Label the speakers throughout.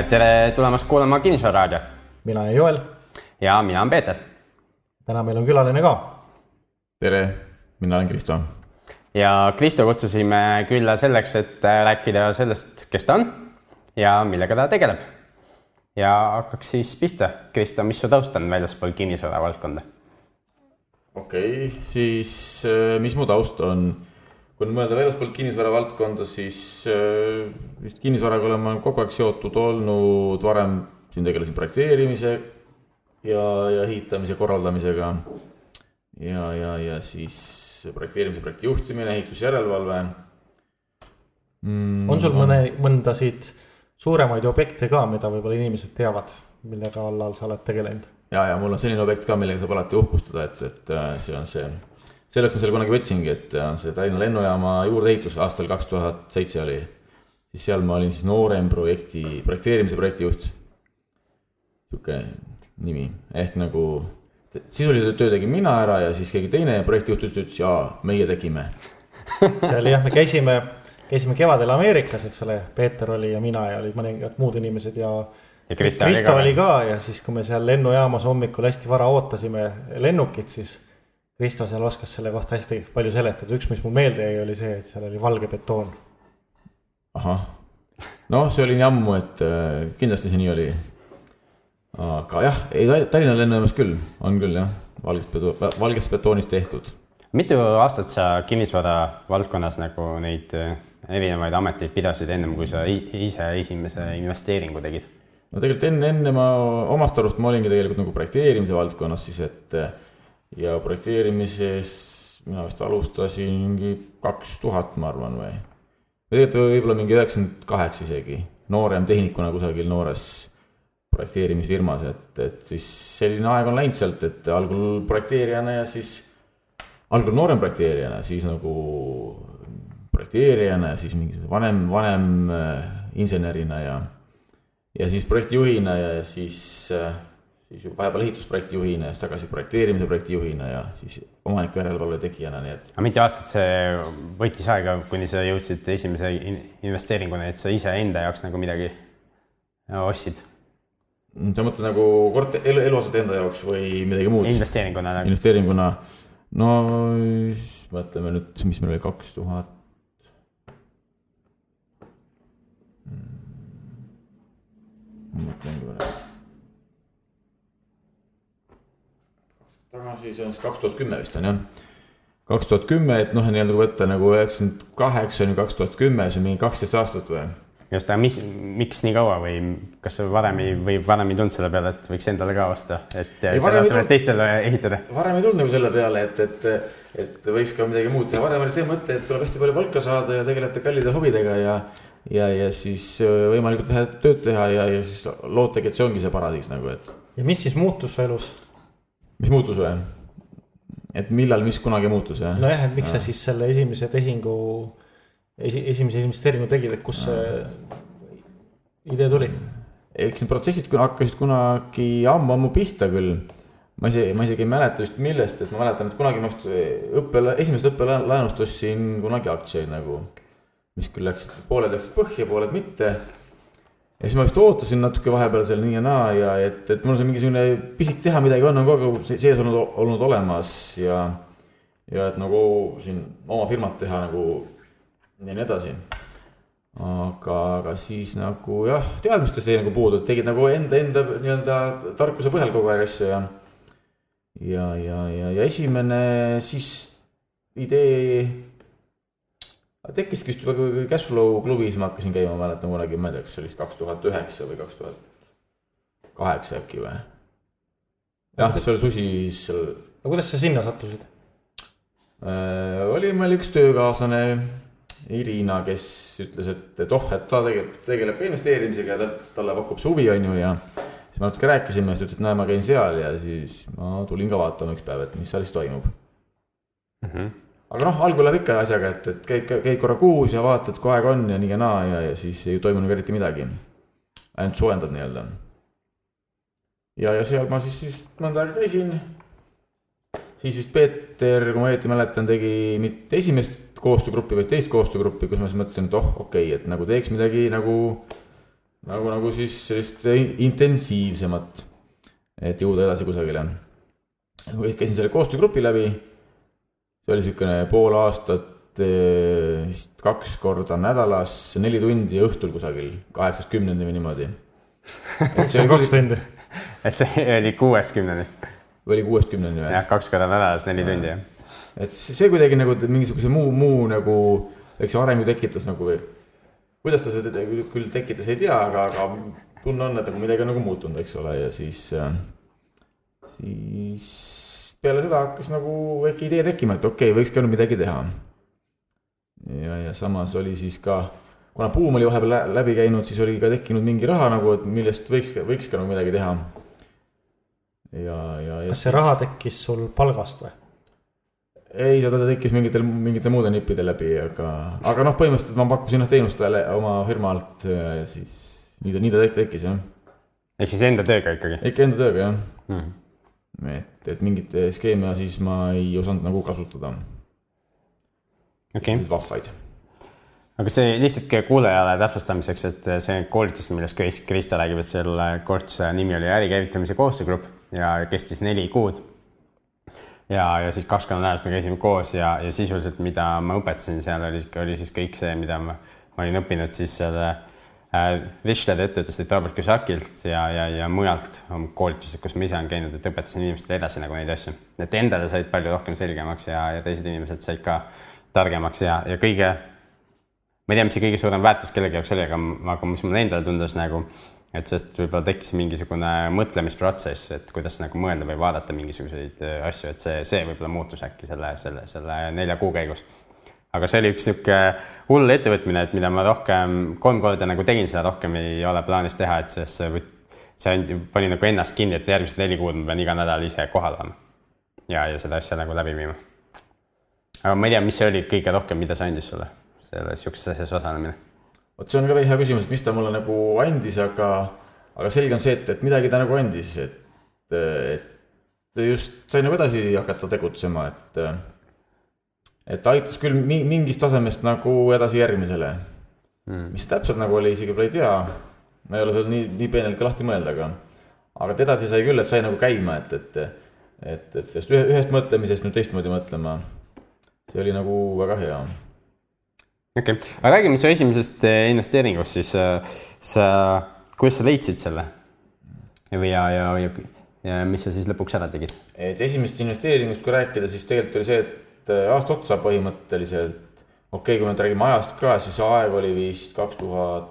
Speaker 1: tere tulemast kuulama Kinnisvararaadiot
Speaker 2: mina olen Joel,
Speaker 1: ja mina olen Peeter.
Speaker 2: täna meil on külaline ka.
Speaker 3: tere, mina olen Kristo.
Speaker 1: ja Kristo kutsusime külla selleks, et rääkida sellest, kes ta on ja millega ta tegeleb. ja hakkaks siis pihta. Kristo, mis su taust on väljaspool kinnisvara valdkonda?
Speaker 3: okei okay,, siis äh, mis mu taust on? Kui nüüd mõelda väljaspoolt kinnisvara valdkonda, siis äh, vist kinnisvaraga olen ma kogu aeg seotud olnud, varem siin tegelesin projekteerimise ja, ja ehitamise korraldamisega. ja, ja, ja siis projekteerimise projekti juhtimine, ehitusjärelevalve
Speaker 2: mm,. on sul mõne, mõnda siit suuremaid objekte ka, mida võib-olla inimesed teavad, millega allal sa oled tegelenud?
Speaker 3: ja, ja mul on selline objekt ka, millega saab alati uhkustada, et, et äh, see on see, selleks ma selle kunagi võtsingi, et on see Tallinna lennujaama juurdeehitus aastal kaks tuhat seitse oli. siis seal ma olin siis noorem projekti, projekteerimise projektijuht. sihuke nimi, ehk nagu sisuliselt töö tegin mina ära ja siis keegi teine projektijuht ütles, jaa, meie tegime.
Speaker 2: seal jah, me käisime, käisime kevadel Ameerikas, eks ole, Peeter oli ja mina ja olid mõningad muud inimesed ja
Speaker 1: ja Krista,
Speaker 2: Krista oli ka ja siis, kui me seal lennujaamas hommikul hästi vara ootasime lennukit, siis Kristo seal oskas selle kohta hästi palju seletada, üks, mis mul meelde jäi, oli see, et seal oli valge betoon.
Speaker 3: ahah, noh, see oli nii ammu, et äh, kindlasti see nii oli. aga jah, ei Tallinna lennujaamas küll, on küll jah, valgest beto-, valgest betoonist tehtud.
Speaker 1: mitu aastat sa kinnisvara valdkonnas nagu neid äh, erinevaid ameteid pidasid ennem, kui sa ise esimese investeeringu tegid?
Speaker 3: no tegelikult enne, enne ma omast arust ma olingi tegelikult nagu projekteerimise valdkonnas siis, et ja projekteerimises mina vist alustasin mingi kaks tuhat, ma arvan, või. või tegelikult võib-olla mingi üheksakümmend kaheksa isegi, noorem tehnikuna kusagil noores projekteerimisfirmas, et, et siis selline aeg on läinud sealt, et algul projekteerijana ja siis, algul noorem projekteerijana, siis nagu projekteerijana ja siis mingi vanem, vanem äh, insenerina ja ja siis projektijuhina ja siis, äh, siis vahepeal ehitusprojekti juhina ja siis tagasi projekteerimise projekti juhina ja siis omaniku järelevalve tegijana, nii et.
Speaker 1: aga mitu aastat see võttis aega, kuni sa jõudsid esimese investeeringuni, et sa iseenda jaoks nagu midagi ostsid?
Speaker 3: sa mõtled nagu korter, elu, eluaset enda jaoks või midagi muud?
Speaker 1: investeeringuna nagu..
Speaker 3: investeeringuna, no mõtleme nüüd, mis meil oli kaks tuhat mõtlen korra. Tagasi, see on siis kaks tuhat kümme vist on jah. kaks tuhat kümme, et noh, nii-öelda kui võtta nagu üheksakümmend kaheksa ju kaks tuhat kümme, see on mingi kaksteist aastat või?
Speaker 1: just, aga mis, miks nii kaua või kas varem ei, või varem ei tulnud selle peale, et võiks endale ka osta, et ei, selle asemel teistele ehitada?
Speaker 3: varem ei tulnud nagu selle peale, et, et, et võiks ka midagi muud teha, varem oli see mõte, et tuleb hästi palju palka saada ja tegelete kallide hobidega ja ja, ja siis äh, võimalikult vähe tööd teha ja, ja siis lootagi, et see ongi see paradiis nagu, et.
Speaker 2: ja mis siis muutus su elus?
Speaker 3: Mis muutus või? et millal, mis kunagi muutus, jah?
Speaker 2: nojah, et miks ja. sa siis selle esimese tehingu, esi, esimese investeeringu tegid, et kust see idee tuli?
Speaker 3: eks need protsessid hakkasid kunagi ammu-ammu pihta küll. ma isegi, ma isegi ei mäleta just millest, et ma mäletan, et kunagi ma õppe, esimesest õppelaenust ostsin kunagi aktsiaid nagu mis küll läksid, pooled läksid põhja, pooled mitte. Ja siis ma vist ootasin natuke vahepeal seal nii ja naa ja et, et mul see mingisugune pisik teha midagi on, on kogu aeg sees olnud, olnud olemas ja. ja et nagu siin oma firmat teha nagu ja nii edasi. aga, aga siis nagu jah, teadmistest jäi nagu puudu, et tegid nagu enda, enda nii-öelda tarkuse põhjal kogu aeg asju ja. ja, ja, ja, ja esimene siis idee tekkiski vist juba kui Cashflow klubis ma hakkasin käima, mäletan kunagi, ma ei tea, kas see oli kaks tuhat üheksa või kaks tuhat kaheksa äkki või. jah, see oli susis seal.
Speaker 2: no kuidas sa sinna sattusid
Speaker 3: äh,? oli meil üks töökaaslane, Irina, kes ütles, et, et oh, et ta tegeleb, tegeleb ka investeerimisega ja talle pakub see huvi, on ju, ja siis me natuke rääkisime, siis ta ütles, et näe, ma käin seal ja siis ma tulin ka vaatama üks päev, et mis seal siis toimub mm. -hmm aga noh, algul läheb ikka asjaga, et, et käid, käid korra kuus ja vaatad, kui aeg on ja nii ja naa ja, ja siis ei toimunud eriti midagi. ainult soojendad nii-öelda. ja, ja seal ma siis, siis mõnda aega käisin. siis vist Peeter, kui ma õieti mäletan, tegi mitte esimest koostöögruppi, vaid teist koostöögruppi, kus ma siis mõtlesin, et oh, okei okay,, et nagu teeks midagi nagu nagu, nagu siis sellist intensiivsemat, et jõuda edasi kusagile. käisin selle koostöögrupi läbi. See oli niisugune pool aastat, vist kaks korda nädalas, neli tundi õhtul kusagil, kaheksast kümneni või niimoodi.
Speaker 2: see on kaks tundi.
Speaker 1: et see oli kuueskümneni,
Speaker 3: või oli kuuest kümneni või?
Speaker 1: jah, kaks korda nädalas neli tundi, jah.
Speaker 3: et see kuidagi nagu mingisuguse muu, muu nagu, eks see arengu tekitas nagu või kuidas ta seda küll tekitas, ei tea, aga, aga tunne on, et nagu midagi on nagu muutunud, eks ole, ja siis, siis peale seda hakkas nagu väike idee tekkima, et okei okay,, võiks ka midagi teha. ja, ja samas oli siis ka, kuna buum oli vahepeal lä- läbi käinud, siis oli ka tekkinud mingi raha nagu, et millest võiks, võiks ka nagu midagi teha. ja, ja, ja.
Speaker 2: kas see raha tekkis sul palgast või?
Speaker 3: ei, seda tekkis mingitel, mingite muude nippide läbi, aga, aga noh, põhimõtteliselt ma pakkusin noh teenust talle oma firma alt ja siis nii ta, nii ta tek- tekkis jah.
Speaker 1: ehk siis enda tööga ikkagi
Speaker 3: ikka enda tööga jah,
Speaker 1: mm..
Speaker 3: et, et mingit skeemi siis ma ei osanud nagu kasutada,
Speaker 1: okei okay.,
Speaker 3: vahvaid.
Speaker 1: aga see lihtsalt kuulajale täpsustamiseks, et see koolitus, millest Kris- Krista räägib, et selle koolituse nimi oli ärikäivitamise koostöögrupp ja kestis neli kuud ja, ja siis kaks korda nädalas me käisime koos ja, ja sisuliselt, mida ma õpetasin seal oli, oli siis kõik see, mida ma, ma olin õppinud siis selle äh, Richard ettevõttest Robert Kusakilt ja, ja, ja mujalt koolitused, kus ma ise olen käinud, et õpetasin inimestele edasi nagu neid asju. et endale said palju rohkem selgemaks ja, ja teised inimesed said ka targemaks ja, ja kõige, ma ei tea, mis see kõige suurem väärtus kellegi jaoks oli, aga, aga mis mulle endale tundus nagu, et sest võib-olla tekkis mingisugune mõtlemisprotsess, et kuidas nagu mõelda või vaadata mingisuguseid äh, asju, et see, see võib-olla muutus äkki selle, selle, selle nelja kuu käigus. Aga see oli üks niisugune hull ettevõtmine, et mida ma rohkem, kolm korda nagu tegin seda, rohkem ei ole plaanis teha, et sest see võt-, see andi- pani nagu ennast kinni, et järgmised neli kuud ma pean iga nädal ise kohal olema. ja, ja seda asja nagu läbi viima. aga ma ei tea, mis see oli kõige rohkem, mida see andis sulle, selles sihukeses asjas osalemine
Speaker 3: vot see on ka hea küsimus, et mis ta mulle nagu andis, aga, aga selge on see, et, et midagi ta nagu andis, et, et just sai nagu edasi hakata tegutsema, et et aitas küll mi- mingist tasemest nagu edasi järgmisele mm.. mis täpselt nagu oli, isegi võib-olla ei tea. ma ei ole seal nii, nii peenelt ka lahti mõelda, aga, aga et edasi sai küll, et sai nagu käima, et, et, et, et sellest ühe, ühest mõtlemisest nüüd teistmoodi mõtlema. see oli nagu väga hea
Speaker 1: okei okay., aga räägime su esimesest eh, investeeringust siis äh, sa, kuidas sa leidsid selle? või ja, ja, ja, ja mis sa siis lõpuks ära tegid?
Speaker 3: et esimesest investeeringust, kui rääkida, siis tegelikult oli see, et aasta otsa põhimõtteliselt, okei okay,, kui me nüüd räägime ajast ka, siis aeg oli vist kaks tuhat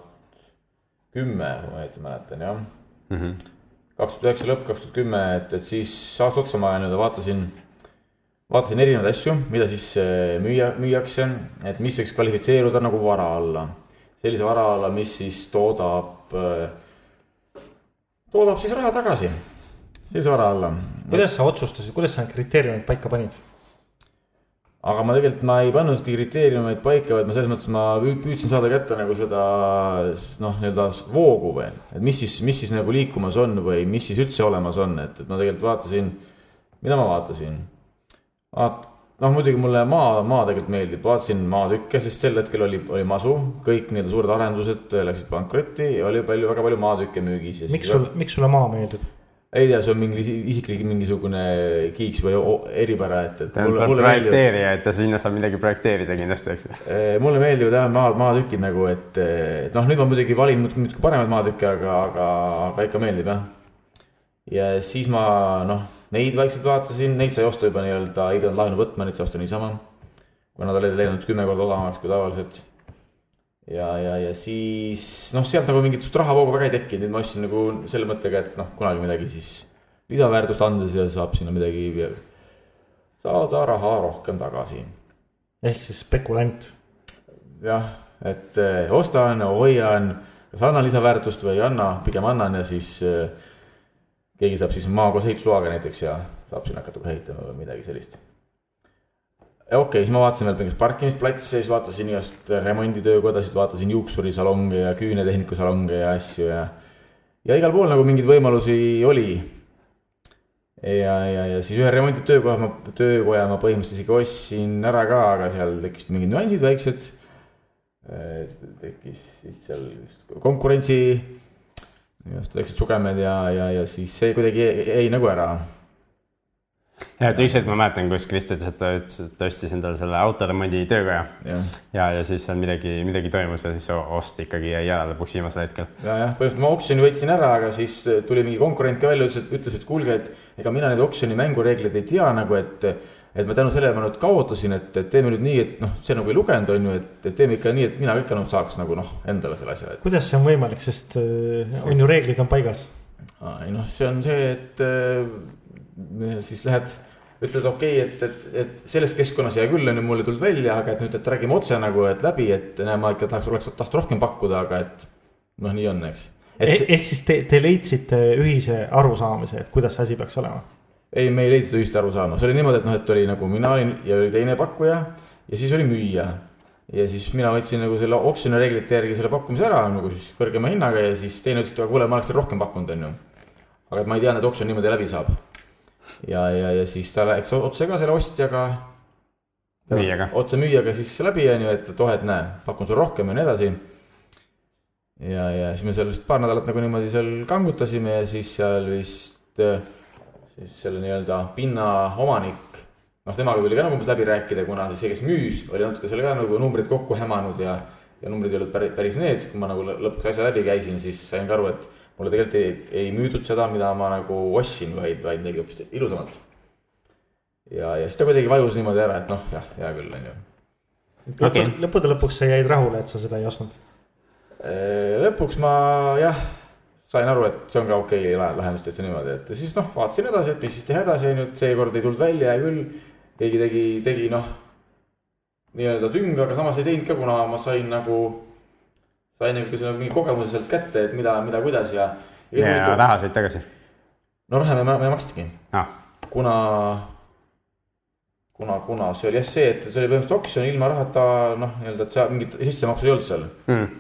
Speaker 3: kümme, kui ma õieti mäletan, jah mm -hmm.. kaks tuhat üheksa lõpp, kaks tuhat kümme, et, et siis aasta otsa ma nii-öelda vaatasin, vaatasin erinevaid asju, mida siis äh, müüa, müüakse, et mis võiks kvalifitseeruda nagu vara alla. sellise vara alla, mis siis toodab, toodab siis raha tagasi, sellise vara alla
Speaker 2: kuidas sa otsustasid, kuidas sa need kriteeriumid paika panid?
Speaker 3: Aga ma tegelikult, ma ei pannud kriteeriumeid paika, vaid ma selles mõttes ma püü- püüdsin saada kätte nagu seda noh, nii-öelda voogu või, et mis siis, mis siis nagu liikumas on või mis siis üldse olemas on, et, et ma tegelikult vaatasin, mida ma vaatasin. vaat-, noh muidugi mulle maa, maa tegelikult meeldib, vaatasin maatükke, sest sel hetkel oli, oli masu, kõik nii-öelda suured arendused läksid pankrotti ja oli palju, väga palju maatükke müügis.
Speaker 2: miks sul, miks sulle maa meeldib?
Speaker 3: Ei tea, see on mingi isi- isiklik mingisugune kiiks või eripära, et, et
Speaker 1: projekteerija, et ta sinna saab midagi projekteerida kindlasti, eks ju.
Speaker 3: Eh, mulle meeldivad jah maa, maatükid nagu, et, et noh, nüüd ma muidugi valin muudkui paremaid maatükke, aga, aga, aga ikka meeldib jah. ja siis ma noh, neid vaikselt vaatasin, neid sai osta juba nii-öelda, ei pidanud laenu võtma, neid sai osta niisama. kuna nad olid läinud kümme korda odavamaks kui tavaliselt. ja, ja, ja siis noh, sealt nagu mingit rahavoogu väga ei tekkinud, nüüd ma ostsin nagu selle mõttega, et noh, kunagi midagi siis lisaväärtust andes ja saab sinna midagi, saada raha rohkem tagasi
Speaker 2: ehk siis spekulant.
Speaker 3: jah, et eh, ostan, hoian, kas annan lisaväärtust või ei anna, pigem annan ja siis eh, keegi saab siis maa koos ehitusloaga näiteks ja saab sinna hakata ehitama või midagi sellist. Okei okay,, siis ma vaatasin veel mingit parkimisplatse, siis vaatasin igast remonditöökodasid, vaatasin juuksurisalonge ja küünetehniku salonge ja asju ja ja igal pool nagu mingeid võimalusi oli ja, ja, ja siis ühe remonditöökoha ma, töökoja ma põhimõtteliselt isegi ostsin ära ka, aga seal tekkisid mingid nüansid väiksed. tekkisid seal konkurentsi just väiksed sugemed ja, ja, ja siis see kuidagi jäi nagu ära
Speaker 1: ja et üks hetk ma mäletan, kus Kristo ütles, et ta ütles, et ta ostis endale selle autoremondi töökoja. ja, ja, ja siis seal midagi, midagi toimus ja siis ost ikkagi jäi ära lõpuks viimasel hetkel.
Speaker 3: ja, jah, põhimõtteliselt ma oksjoni võtsin ära, aga siis tuli mingi konkurent ka välja, ütles, et ütles, et kuulge, et ega mina neid oksjoni mängureegleid ei tea nagu, et et ma tänu sellele ma nüüd kaotasin, et, et teeme nüüd nii, et noh, see nagu ei lugenud, on ju, et, et teeme ikka nii, et mina ka ikka noh, saaks nagu noh, endale selle asja et....
Speaker 2: kuidas see on võimalik, sest äh, on ju reeglid on paigas?
Speaker 3: ei noh, see on see, et äh, siis lähed ütled okei okay,, et, et, et selles keskkonnas hea küll, on ju, mul ei tulnud välja, aga et nüüd, et räägime otse nagu, et läbi, et näe, ma ikka tahaks, oleks tahtnud rohkem pakkuda, aga et noh, nii on, eks.
Speaker 2: Eh, ehk siis te, te leidsite ühise arusaamise, et kuidas see asi peaks olema?
Speaker 3: ei, me ei leidnud seda ühist arusaama, see oli niimoodi, et noh, et oli nagu mina olin ja oli teine pakkuja ja siis oli müüja. ja siis mina võtsin nagu selle oksjoni reeglite järgi selle pakkumise ära nagu siis kõrgema hinnaga ja siis teine ütles, et kuule, ma oleks teile rohkem pakkunud, on ju. aga et ma ei teadnud, et oksjon niimoodi läbi saab ja, ja, ja siis ta läks otse ka selle ostjaga.
Speaker 1: müüjaga.
Speaker 3: otse müüjaga siis läbi, on ju, et, et oh, et näe, pakun sulle rohkem ja nii edasi. ja, ja siis me seal vist paar nädalat nagu niimoodi seal kangutasime ja siis seal vist siis selle nii-öelda pinna omanik. noh, temaga tuli ka nagu umbes läbi rääkida, kuna see, kes müüs, oli natuke selle ka nagu numbrid kokku hämanud ja, ja numbrid ei olnud päris, päris need, kui ma nagu lõpuks asja läbi käisin, siis sain ka aru, et mulle tegelikult ei, ei müüdud seda, mida ma nagu ostsin, vaid, vaid midagi hoopis ilusamat. ja, ja siis ta kuidagi vajus niimoodi ära, et noh, jah, hea küll, on ju.
Speaker 2: Okay. lõppude lõpuks sa jäid rahule, et sa seda ei ostnud?
Speaker 3: lõpuks ma jah, sain aru, et see on ka okei okay, lahendus täitsa niimoodi, et siis noh, vaatasin edasi, et mis siis teha edasi, on ju, et seekord ei tulnud välja, hea küll. keegi tegi, tegi noh, nii-öelda tünga, aga samas ei teinud ka, kuna ma sain nagu sain niisuguse mingi kogemuse sealt kätte, et mida, mida, kuidas ja.
Speaker 1: ja, raha said tagasi?
Speaker 3: no raha me, me makstigi ah.. kuna, kuna, kuna see oli jah see, et see oli põhimõtteliselt oksjon ilma rahata, noh, nii-öelda, et seal mingit sissemaksu ei olnud seal mm..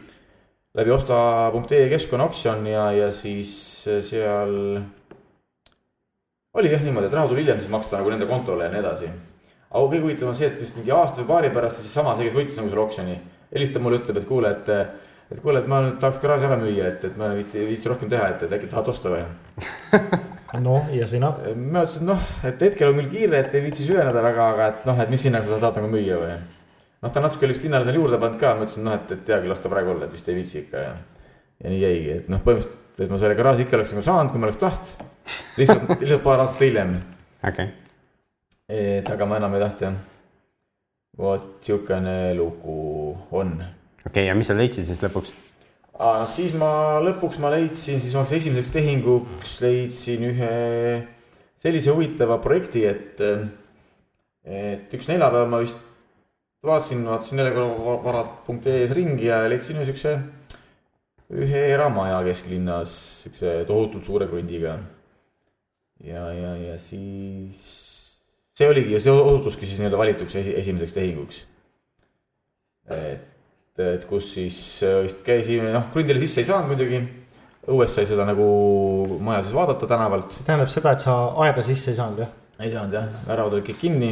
Speaker 3: läbi osta.ee keskkonna oksjon ja, ja siis seal oli jah niimoodi, et raha tuli hiljem siis maksta nagu nende kontole ja nii edasi. aga kõige huvitavam on see, et vist mingi aasta või paari pärast siis sama see, kes võitis nagu selle oksjoni, helistab mulle, ütleb, et kuule, et et kuule, et ma nüüd tahaks garaaži ära müüa, et, et ma ei viitsi, viitsi rohkem teha, et, et äkki tahad osta või
Speaker 2: noh, ja sina?
Speaker 3: ma ütlesin, noh, et hetkel on küll kiire, et ei viitsi süveneda väga, aga et noh, et mis hinnaga sa tahad nagu müüa või. noh, ta natuke oli vist hinnale seal juurde pannud ka, ma ütlesin, noh, et, et hea küll, las ta praegu olla, et vist ei viitsi ikka ja. ja nii jäigi, et noh, põhimõtteliselt, et ma selle garaaži ikka oleks nagu saanud, kui ma oleks tahtnud. lihtsalt, lihtsalt paar aastat hiljem.
Speaker 1: okei okay..
Speaker 3: et aga ma enam ei tahtnud jah. vot sihukene lugu on
Speaker 1: okei okay,, ja mis sa leidsid siis lõpuks?
Speaker 3: siis ma lõpuks ma leidsin, siis oleks esimeseks tehinguks leidsin ühe sellise huvitava projekti, et, et üks neljapäev ma vist vaatasin, vaatasin neljapäevavarad.ee-s ringi ja leidsin ühe siukse, ühe eramaja kesklinnas, siukse tohutult suure krundiga. ja, ja, ja siis see oligi ja see osutuski siis nii-öelda valituks esi, esimeseks tehinguks. et et kus siis äh, vist käisime, noh, krundile sisse ei saanud muidugi. õues sai seda nagu maja siis vaadata tänavalt.
Speaker 2: tähendab seda, et sa aeda sisse ei saanud, jah?
Speaker 3: ei saanud jah, väravad olid kõik kinni.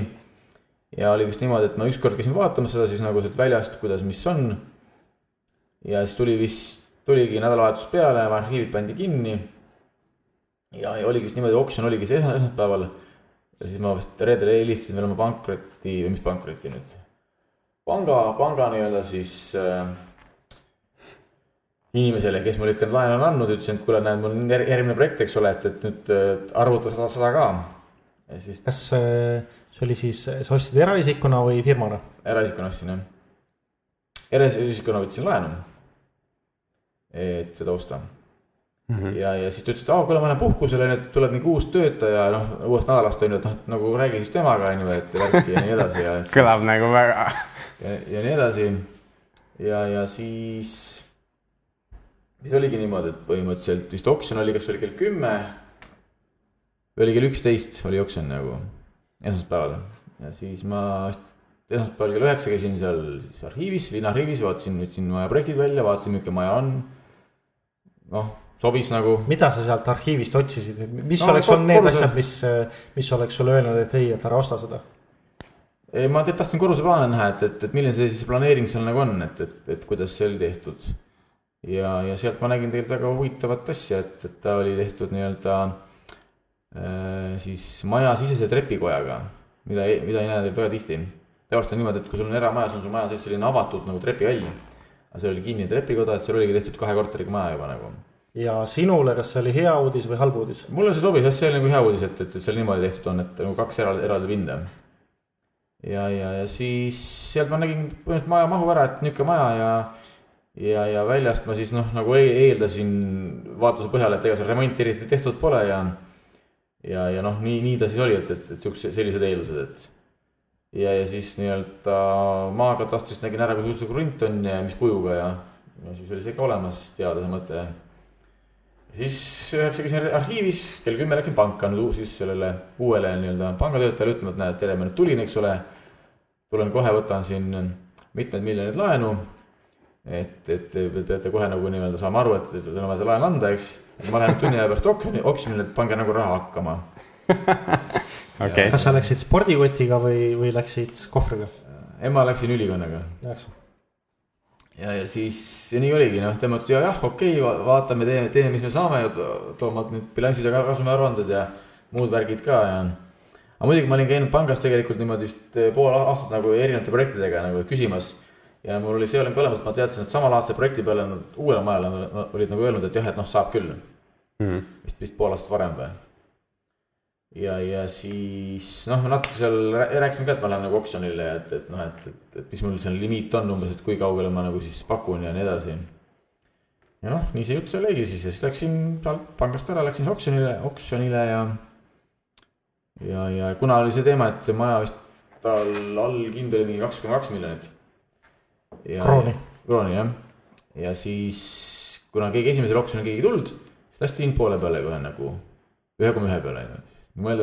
Speaker 3: ja oli vist niimoodi, et ma ükskord käisin vaatamas seda siis nagu sealt väljast, kuidas, mis on. ja siis tuli vist, tuligi nädalavahetus peale, arhiivid pandi kinni. ja, ja oligi vist niimoodi, oksjon oligi see esmaspäeval. ja siis ma vist reedel helistasin veel oma pankroti, või mis pankroti nüüd panga, panga nii-öelda siis äh, inimesele, kes mulle ikka laenu on andnud, ütlesin, et kuule, näed, mul on järgmine projekt, eks ole, et, et nüüd arvuta seda, seda ka.
Speaker 2: ja siis. kas äh, see oli siis, sa ostsid eraisikuna või firmana?
Speaker 3: eraisikuna ostsin jah. eraisikuna võtsin laenu. et seda osta mm. -hmm. ja, ja siis ta ütles, et aa, kuule, ma lähen puhkusele, nüüd tuleb mingi uus töötaja, noh, uuest nädalast on ju, et noh, nagu räägi siis temaga on ju, et värki ja nii edasi ja.
Speaker 1: kõlab nagu väga
Speaker 3: ja, ja nii edasi. ja, ja siis, siis oligi niimoodi, et põhimõtteliselt vist oksjon oli, kas oli kell kümme või oli kell üksteist oli oksjon nagu esmaspäeval ja siis ma esmaspäeval kell üheksa käisin seal siis arhiivis, linnaarhiivis, vaatasin, võtsin maja projektid välja, vaatasin, milline maja on. noh, sobis nagu.
Speaker 2: mida sa sealt arhiivist otsisid, mis no, oleks olnud need asjad, mis, mis oleks sulle öelnud, et ei, et ära osta seda?
Speaker 3: Ma tahtsin korruseplaane näha, et, et, et milline see siis planeering seal nagu on, et, et, et kuidas see oli tehtud. ja, ja sealt ma nägin tegelikult väga huvitavat asja, et, et ta oli tehtud nii-öelda äh, siis majasisese trepikojaga, mida, mida ei näe tegelikult väga tihti. tavaliselt on niimoodi, et kui sul on eramajas, on sul maja sees selline avatud nagu trepihall. aga see oli kinnine trepikoda, et seal oligi tehtud kahe korteriga maja juba nagu.
Speaker 2: ja sinule, kas see oli hea uudis või halb uudis?
Speaker 3: mulle see sobis jah, see oli nagu hea uudis, et, et seal niimoodi tehtud on, et nagu kaks eraldi, eraldi pinda. Ja, ja, ja siis sealt ma nägin põhimõtteliselt maja mahu ära, et niisugune maja ja ja, ja väljast ma siis noh, nagu e-, eeldasin vaatluse põhjal, et ega seal remonti eriti tehtud pole ja ja, ja noh, nii, nii ta siis oli, et, et, et siuksed, sellised eeldused, et ja, ja siis nii-öelda maakatastrist nägin ära, kui suur see krunt on ja mis kujuga ja, ja siis oli see ka olemas, teada see mõte. Siis üheksa käisin arhiivis, kell kümme läksin panka nüüd siis sellele uuele nii-öelda pangatöötajale ütlema, et näed, tere, ma nüüd tulin, eks ole. tulen kohe, võtan siin mitmed miljonid laenu et, et te peate kohe nagu nii-öelda saama aru, et teil on vaja see laen anda, eks. ma lähen tunni aja pärast oksjoni, oksjonile, et pange nagu raha hakkama
Speaker 1: okay..
Speaker 2: kas sa läksid spordikotiga või, või läksid kohvriga?
Speaker 3: ema läksin ülikonnaga. Ja, ja siis ja nii oligi, noh, tema ütles ja jah, okei okay,, vaatame, teeme, teeme, mis me saame ja toomad need bilansid ja kasumiaruanded ja muud värgid ka ja. aga muidugi ma olin käinud pangas tegelikult niimoodi vist pool aastat nagu erinevate projektidega nagu küsimas ja mul oli see oleng olemas, et ma teadsin, et samalaadse projekti peale uuele majale olid nagu öelnud, et jah, et noh, saab küll mm. -hmm. vist, vist pool aastat varem või. Ja, ja siis noh, natuke seal rääkisime ka, et ma lähen nagu oksjonile ja et, et noh, et, et, et mis mul seal limiit on umbes, et kui kaugele ma nagu siis pakun ja nii edasi. ja noh, nii see jutt seal oligi siis ja siis läksin sealt pangast ära, läksin oksjonile, oksjonile ja. ja, ja kuna oli see teema, et see maja vist tal allhind oli mingi kaks koma kaks miljonit
Speaker 2: krooni.
Speaker 3: krooni jah, ja siis kuna keegi esimesel oksjonil keegi ei tulnud, lasti hind poole peale kohe nagu ühe koma ühe peale on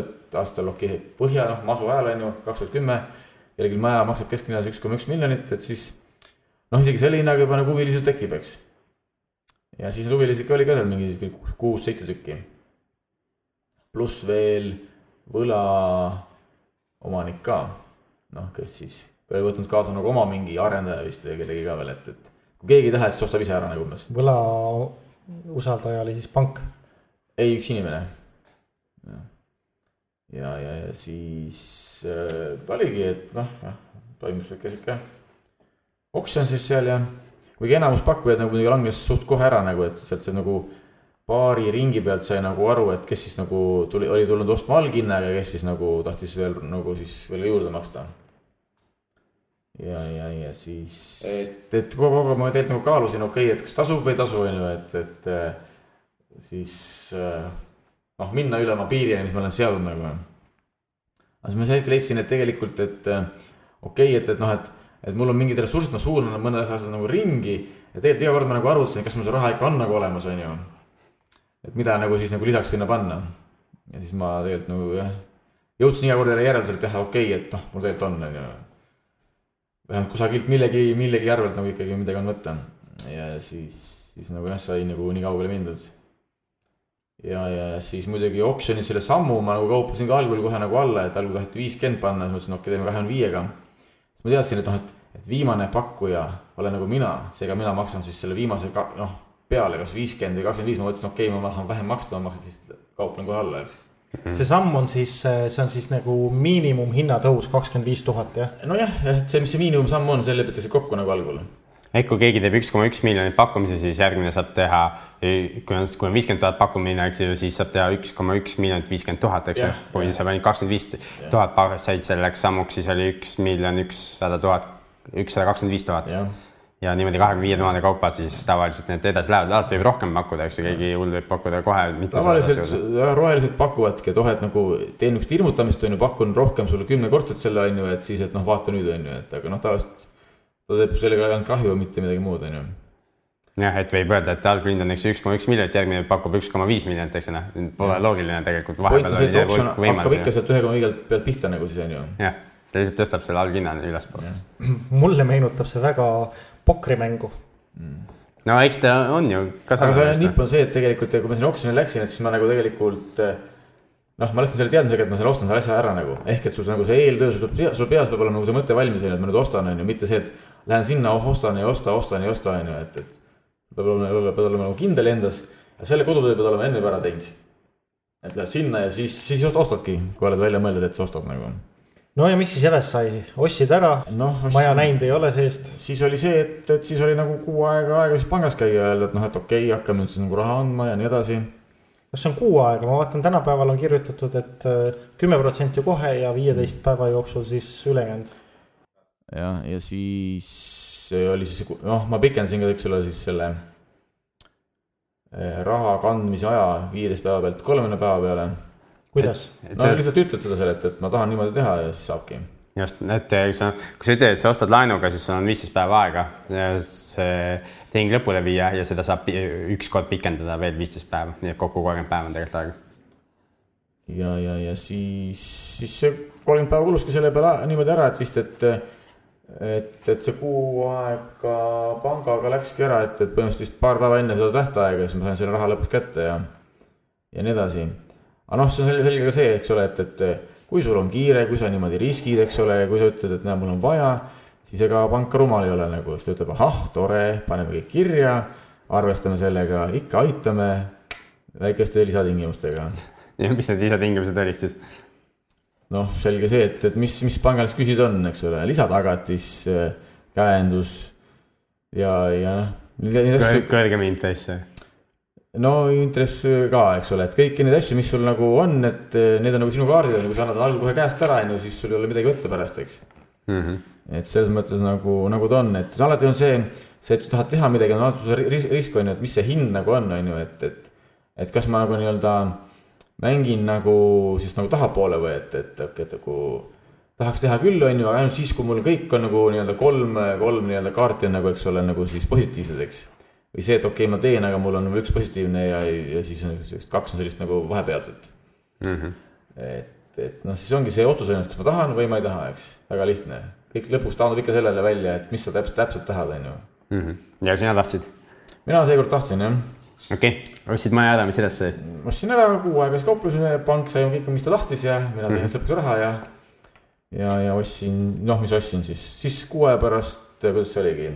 Speaker 3: et aastal okei okay,, põhja noh, masu ajal on ju, kaks tuhat kümme, kellelgi maja maksab kesklinnas üks koma üks miljonit, et siis noh, isegi selle hinnaga juba nagu huvilisi tekib, eks. ja siis huvilisi ikka oli ka seal mingi kuus-seitse tükki. pluss veel võlaomanik ka, noh, kes siis või võtnud kaasa nagu oma mingi arendaja vist või kellegi ka veel, et, et kui keegi ei taha, siis ostab ise ära nagu umbes.
Speaker 2: võla usaldaja oli siis pank?
Speaker 3: ei, üks inimene. Ja, ja, ja siis äh, oligi, et noh, jah, toimus sihuke, sihuke oksjon siis seal ja kuigi enamus pakkujaid nagu muidugi langes suht kohe ära nagu, et sealt see nagu paari ringi pealt sai nagu aru, et kes siis nagu tuli, oli tulnud ostma alghinnaga ja kes siis nagu tahtis veel nagu siis veel juurde maksta. Ja, ja, ja siis, et, et kogu aeg ma tegelikult nagu kaalusin, okei okay,, et kas tasub või ei tasu, on ju, et, et äh, siis äh, noh, minna üle oma piirini, mis ma olen seadnud nagu. aga siis ma sealt leidsin, et tegelikult, et äh, okei okay,, et, et noh, et, et mul on mingid ressursid, ma suunan mõned asjad nagu ringi ja tegelikult iga kord ma nagu arvutasin, kas mul see raha ikka on nagu olemas, on ju. et mida nagu siis nagu lisaks sinna panna. ja siis ma tegelikult nagu jah, jõudsin iga kord järeldusele, et jah, okei okay,, et noh, mul tegelikult on, on ju vähemalt kusagilt millegi, millegi arvelt nagu ikkagi midagi on võtta. ja siis, siis nagu jah, sai nagu nii kaugele mindud. Ja, ja siis muidugi oksjonis selle sammu ma nagu kauplasin ka algul kohe nagu alla, et algul taheti viiskümmend panna, siis ma ütlesin, okei okay,, teeme kahekümne viiega. siis ma teadsin, et noh, et, et viimane pakkuja olen nagu mina, seega mina maksan siis selle viimase ka noh, peale kas viiskümmend või kakskümmend viis, ma mõtlesin, okei okay,, ma tahan vähem maksta, ma maksan siis kauplen kohe alla, eks
Speaker 2: see samm on siis, see on siis nagu miinimumhinna tõus kakskümmend viis tuhat, jah?
Speaker 3: nojah, et see, mis see miinimumsamm on, see lepitakse kokku nagu algul.
Speaker 1: Ehk kui keegi teeb üks koma üks miljonit pakkumise, siis järgmine saab teha, kui on, kui on viiskümmend tuhat pakkumine, eks ju, siis saab teha üks koma üks miljonit viiskümmend tuhat, eks ju. kui saab ainult kakskümmend viis tuhat said selleks sammuks, siis oli üks miljon ükssada tuhat, ükssada kakskümmend viis tuhat. Ja niimoodi kahekümne viie tuhande kaupa siis tavaliselt need edasi lähevad, alati võib rohkem pakkuda, eks ju, keegi hull võib pakkuda kohe.
Speaker 3: tavaliselt rohelised pakuvadki, et oh, et nagu teen niisugust hirmutamist, on ju, pakun rohkem sulle kümnekordselt selle, on ju, et siis, et noh, vaata nüüd, on ju, et aga noh, tavaliselt ta teeb sellega ainult kahju, mitte midagi muud, on ju
Speaker 1: jah, et võib öelda, et alghind on eks üks koma üks miljonit, järgmine pakub üks koma viis miljonit, eks ju, noh, pole loogiline tegelikult.
Speaker 3: hakkab ikka sealt ühe koma viielt pealt pihta nagu siis on ju.
Speaker 1: jah, ta lihtsalt tõstab selle alghinna ülespoole.
Speaker 2: mulle meenutab see väga pokrimängu
Speaker 1: mm. no eks ta on ju.
Speaker 3: aga see nipp on see, et tegelikult, kui ma sinna oksjonile läksin, et siis ma nagu tegelikult noh, ma läksin selle teadmisega, et ma selle ostan selle asja ära nagu, ehk et sul nagu see eeltöö, sul, sul peas peab olema nagu see mõte valmis, on ju, et ma nüüd ostan, on ju, mitte see, et lähen sinna oh,, ostan ja osta, ostan ja osta, on ju, et, et peab olema, peab olema nagu kindel endas ja selle kodutöö pead olema enne juba ära teinud. et lähed sinna ja siis, siis ostadki, kui oled välja mõeldud, et sa ostad nagu.
Speaker 2: no ja mis siis järjest sai, ostsid ära
Speaker 3: no,,
Speaker 2: maja näinud ei ole seest.
Speaker 3: siis oli see, et, et siis oli nagu kuu aega aega siis pangas käia ja öelda, et noh, et okei okay,, hakkame nüüd siis nagu raha andma ja nii edasi
Speaker 2: kas see on kuu aega, ma vaatan tänapäeval on kirjutatud et, et kümme protsenti kohe ja viieteist päeva jooksul siis ülejäänud.
Speaker 3: Jah, ja siis oli siis, noh, ma pikendasin ka, eks ole, siis selle eh, raha kandmise aja viieteist päeva pealt kolmekümne päeva peale.
Speaker 2: kuidas?
Speaker 3: no sellest... lihtsalt ütled seda seal, et, et ma tahan niimoodi teha ja siis saabki.
Speaker 1: just, et kui sa, kui sa ütled, et sa ostad laenuga, siis sul on viisteist päeva aega ja see tehing lõpule viia ja seda saab üks kord pikendada veel viisteist päeva, nii et kokku kolmkümmend päeva on tegelikult aega.
Speaker 3: ja, ja, ja siis, siis see kolmkümmend päeva kuluski selle peale niimoodi ära, et vist, et et, et see kuu aega pangaga läkski ära, et, et põhimõtteliselt vist paar päeva enne seda tähtaega, siis ma sain selle raha lõpuks kätte ja, ja nii edasi. aga noh, see on selge ka see, eks ole, et, et kui sul on kiire, kui sa niimoodi riskid, eks ole, kui sa ütled, et näe, mul on vaja siis ega pank rumal ei ole nagu, siis ta ütleb, ahah, tore, paneme kõik kirja, arvestame sellega, ikka aitame väikeste lisatingimustega.
Speaker 1: ja mis need lisatingimused olid siis?
Speaker 3: Noh, selge see, et, et mis, mis pangal siis küsida on, eks ole, lisatagatis, käendus ja, ja
Speaker 1: noh. kõrgem intress.
Speaker 3: no intress ka, eks ole, et kõiki neid asju, mis sul nagu on, et need on nagu sinu kaardid, kui sa annad algul kohe käest ära, on ju, siis sul ei ole midagi võtta pärast, eks mm. -hmm. et selles mõttes nagu, nagu ta on, et alati on see, see, et sa tahad teha midagi, on alati risk, risk on ju, et mis see hind nagu on, on ju, et, et. et kas ma nagu nii-öelda mängin nagu siis nagu tahapoole või et, et, et, et nagu tahaks teha küll, on ju, aga ainult siis, kui mul kõik on nagu nii-öelda kolm, kolm nii-öelda kaarti on nagu, eks ole, nagu siis positiivsed, eks. või see, et okei okay,, ma teen, aga mul on üks positiivne ja, ja siis on kaks on sellist nagu vahepealset mm. -hmm. et et noh, siis ongi see otsus ainult, kas ma tahan või ma ei taha, eks, väga lihtne. kõik lõpuks taandub ikka sellele välja, et mis sa täpselt, täpselt tahad, on ju.
Speaker 1: Mhm. ja sina tahtsid?
Speaker 3: mina seekord tahtsin, jah.
Speaker 1: Okei okay., ostsid maja edasi sai?
Speaker 3: ostsin ära, kuu aega siis kauplesime, pank sai kõik, mis ta tahtis ja mina sain mm -hmm. lõpuks raha ja. ja, ja ostsin, noh, mis ostsin siis, siis kuu aja pärast, kuidas see oligi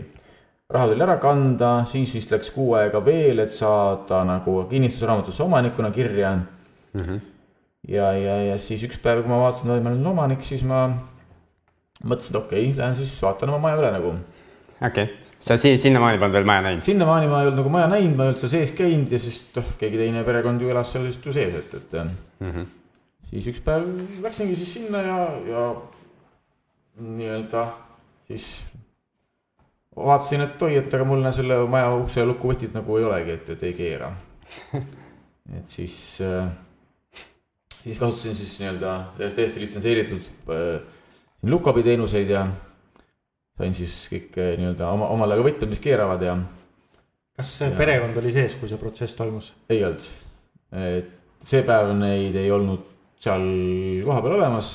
Speaker 3: raha tuli ära kanda, siis vist läks kuu aega veel, et saada nagu kinnistusraamatusse omanikuna kirja mm. -hmm ja, ja, ja siis üks päev, kui ma vaatasin, et ma olen omanik, siis ma mõtlesin, et okei okay,, lähen siis vaatan oma maja üle nagu.
Speaker 1: okei okay., sa siin sinnamaani polnud veel maja näinud?
Speaker 3: sinnamaani ma ei olnud nagu maja näinud, ma ei olnud seal sees käinud ja siis noh, keegi teine perekond ju elas seal lihtsalt ju sees, et, et mm. -hmm. siis üks päev läksingi siis sinna ja, ja nii-öelda siis vaatasin, et oi, et aga mul selle maja ukse lukuvõtit nagu ei olegi, et, et ei keera et siis äh, siis kasutasin siis nii-öelda täiesti litsenseeritud äh, lukabi teenuseid ja sain siis kõik äh, nii-öelda oma, omal ajal võtmed, mis keeravad ja.
Speaker 2: kas ja, perekond oli sees, kui see protsess toimus?
Speaker 3: ei olnud, et see päev neid ei olnud seal kohapeal olemas.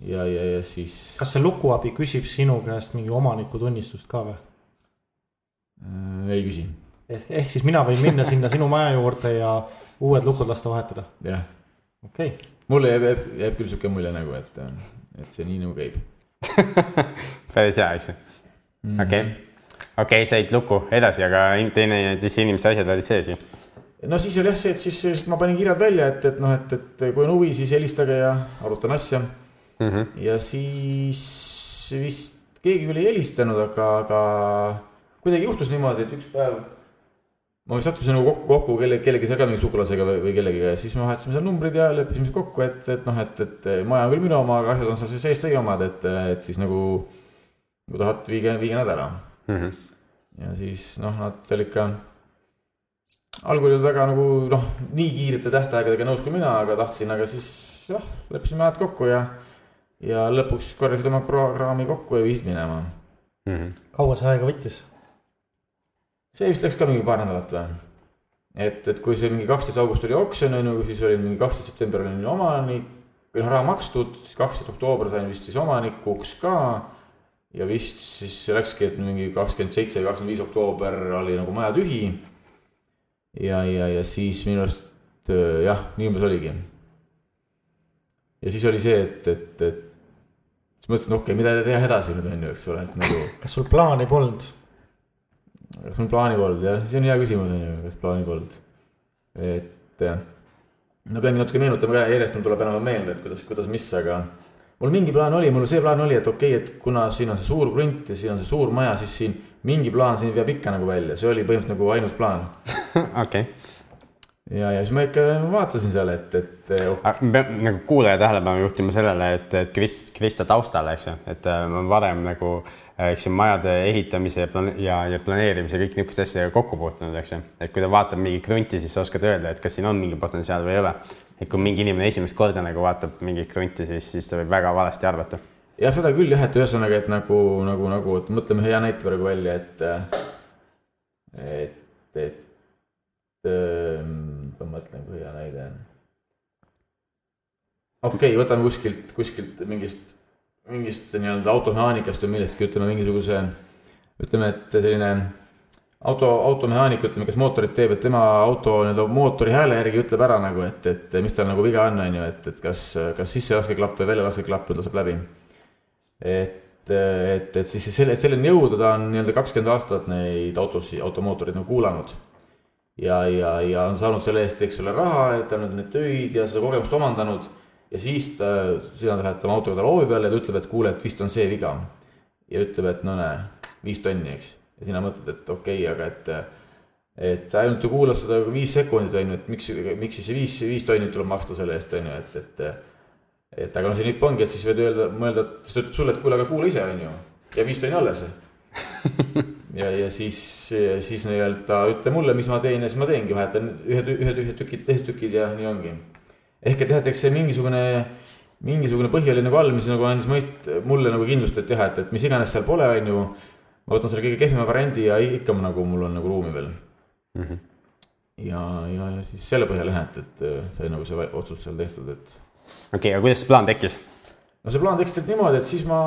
Speaker 3: ja, ja, ja siis.
Speaker 2: kas see lukuabi küsib sinu käest mingi omanikutunnistust ka või?
Speaker 3: Äh, ei küsi.
Speaker 2: ehk, ehk siis mina võin minna sinna sinu maja juurde ja uued lukud lasta vahetada?
Speaker 3: jah
Speaker 2: okei okay..
Speaker 3: mulle jääb, jääb, jääb küll sihuke mulje nagu, et, et see nii nagu käib
Speaker 1: päris hea, eks ju. Mhm. okei, okei, said luku edasi, aga teine, teise inimese asjad olid sees ju?
Speaker 3: no siis oli jah see, et siis, siis ma panin kirjad välja, et, et noh, et, et kui on huvi, siis helistage ja arutan asja mm. -hmm. ja siis vist keegi küll ei helistanud, aga, aga kuidagi juhtus niimoodi, et üks päev ma sattusin nagu kokku, kokku kelle, kellegi seal ka mingi sugulasega või, või kellegiga ja siis me vahetasime seal numbrid ja leppisime kokku, et, et noh, et, et maja on küll minu oma, aga asjad on seal sees teie omad, et, et siis nagu. kui tahad, viige, viige nad ära mm. -hmm. ja siis noh, nad seal ikka. algul ei olnud väga nagu noh, nii kiirete tähtaegadega nõus kui mina, aga tahtsin, aga siis jah, leppisime ajad kokku ja. ja lõpuks korjasid oma kraami kokku ja viisid minema
Speaker 2: mm. -hmm. kaua see aega võttis?
Speaker 3: See vist läks ka mingi paar nädalat või? et, et kui see mingi kaksteist august oli oksjon on ju, siis oli mingi kaksteist september oli omanik või noh, raha makstud, siis kaksteist oktoober sain vist siis omanikuks ka. ja vist siis läkski, et mingi kakskümmend seitse, kakskümmend viis oktoober oli nagu maja tühi. ja, ja, ja siis minu arust äh, jah, nii umbes oligi. ja siis oli see, et, et, et siis mõtlesin, okei okay,, mida teha edasi nüüd on ju, eks ole, et nagu.
Speaker 2: kas sul plaani polnud?
Speaker 3: Kas mul plaani polnud jah, see on hea küsimus on ju, kas plaani polnud. et no peangi natuke meenutama ka järjest, mul tuleb enam-vähem meelde, et kuidas, kuidas, mis, aga mul mingi plaan oli, mul see plaan oli, et okei okay,, et kuna siin on see suur krunt ja siin on see suur maja, siis siin mingi plaan siin veab ikka nagu välja, see oli põhimõtteliselt nagu ainus plaan.
Speaker 1: okei.
Speaker 3: ja, ja siis ma ikka vaatasin seal, et, et
Speaker 1: oh.. me peame nagu kuulaja tähelepanu juhtima sellele, et, et Krist, Krista taustal, eks ju, et äh, ma varem nagu äh, eks ju majade ehitamise ja, plane ja, ja planeerimise kõik niisuguste asjadega kokku puutunud, eks ju. et kui ta vaatab mingi krunti, siis sa oskad öelda, et kas siin on mingi potentsiaal või ei ole et kui mingi inimene esimest korda nagu vaatab mingit krunti, siis, siis ta võib väga valesti arvata.
Speaker 3: jah, seda küll jah, et ühesõnaga, et nagu, nagu, nagu, et mõtleme hea näite praegu välja, et, et, et, ma mõtlen, kui hea näide on. okei okay,, võtame kuskilt, kuskilt mingist, mingist nii-öelda automehaanikast või millestki, ütleme mingisuguse, ütleme, et selline auto, automehaanik, ütleme, kes mootorit teeb, et tema auto nii-öelda mootori hääle järgi ütleb ära nagu, et, et mis tal nagu viga on, on ju, et, et kas, kas sisselaskeklapp või väljalaskeklapp laseb läbi. et, et, et siis selle, selleni jõuda, ta on nii-öelda kakskümmend aastat neid autosid, automootoreid nagu kuulanud. ja, ja, ja on saanud selle eest, eks ole, raha, et ta on neid töid ja seda kogemust omandanud. Ja siis ta, sina lähed tema autoga talle hoovi peale ja ta ütleb, et kuule, et vist on see viga. ja ütleb, et no näe, viis tonni, eks ja sina mõtled, et okei okay,, aga et et ainult ju kuulas seda viis sekundit, on ju, et miks, miks siis see viis, viis tonni tuleb maksta selle eest, on ju, et, et et aga no see nipp ongi, et siis võid öelda, mõelda, et siis ta ütleb sulle, et kuule, aga kuula ise, on ju, ja viis tonni alles. ja, ja siis, siis nii-öelda ütle mulle, mis ma teen ja siis ma teengi, vahetan ühed, ühed, ühed tükid, teised tükid ja nii ongi. Ehk et jah, et eks see mingisugune, mingisugune põhi oli nagu all, mis nagu andis mõist-, mulle nagu kindlust, et jah, et, et mis iganes seal pole, on ju ma võtan selle kõige kehvema variandi ja ikka nagu mul on nagu ruumi veel mm. -hmm. ja, ja, ja siis selle põhjal jah, et, et sai nagu see otsus seal tehtud, et.
Speaker 1: okei okay,, aga kuidas see plaan tekkis?
Speaker 3: no see plaan tekkis tegelikult niimoodi, et siis ma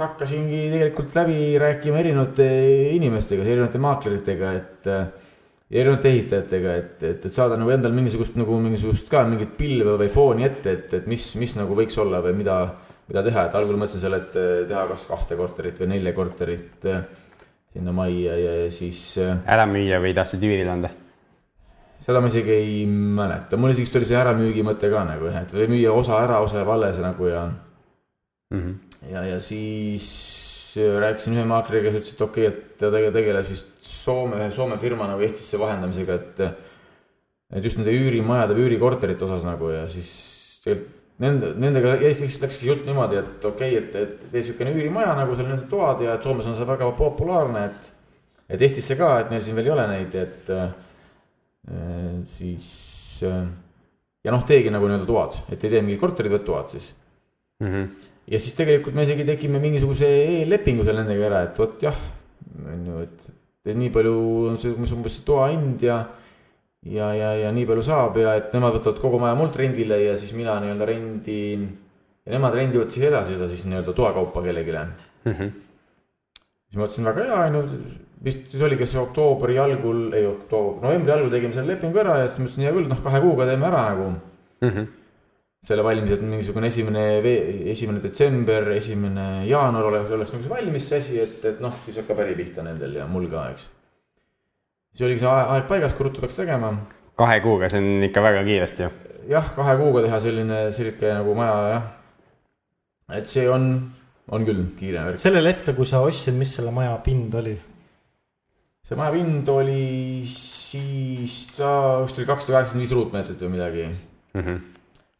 Speaker 3: hakkasingi tegelikult läbi rääkima erinevate inimestega, erinevate maakleritega, et ja erinevate ehitajatega, et, et, et saada nagu endal mingisugust nagu mingisugust ka mingit pilve või fooni ette, et, et mis, mis nagu võiks olla või mida mida teha, et algul mõtlesin selle, et eh, teha kas kahte korterit või nelja korterit eh, sinna majja ja siis.
Speaker 1: Eh, ära müüa või tahtsid üürile anda?
Speaker 3: seda ma isegi ei mäleta, mul isegi tuli see äramüügi mõte ka nagu jah, et või müüa osa ära, osa jääb alles nagu ja mm. -hmm. ja, ja siis rääkisin ühe maakleriga, kes ütles, et okei okay,, et ta tegeleb vist Soome, ühe Soome firma nagu Eestisse vahendamisega, et. et just nende üürimajade või üürikorterite osas nagu ja siis tegelikult Nende, nendega läkski jutt niimoodi, et okei okay,, et, et tee siukene üürimaja nagu seal need toad ja et Soomes on see väga populaarne, et. et Eestisse ka, et meil siin veel ei ole neid, et äh, siis äh, ja noh, teegi nagu nii-öelda toad, et ei tee mingid korterid, vaid toad siis mm. -hmm. ja siis tegelikult me isegi tegime mingisuguse e-lepingu seal nendega ära, et vot jah, on ju, et, nii palju on see umbes see toa hind ja ja, ja, ja nii palju saab ja et nemad võtavad kogu maja mult rendile ja siis mina nii-öelda rendin. ja nemad rendivad siis edasi seda siis nii-öelda toakaupa kellelegi mm. -hmm. siis ma mõtlesin väga hea, on ju, vist siis oligi see oktoobri algul, ei oktoober, novembri algul tegime selle lepingu ära ja siis ma ütlesin, hea küll, noh, kahe kuuga teeme ära nagu mm. -hmm. Selle valmis, et mingisugune esimene, esimene detsember, esimene jaanuar oleks, oleks nagu see valmis see asi, et, et noh, siis hakkab äri pihta nendel ja mul ka, eks siis oligi see aeg paigas, kui ruttu peaks tegema.
Speaker 1: kahe kuuga, see on ikka väga kiiresti ju.
Speaker 3: jah, kahe kuuga teha selline sihuke nagu maja jah. et see on, on küll kiire värk.
Speaker 2: sellel hetkel, kui sa ostsid, mis selle maja pind oli?
Speaker 3: see maja pind oli siis, ta vist oli kakssada kaheksakümmend viis ruutmeetrit või midagi mm. -hmm.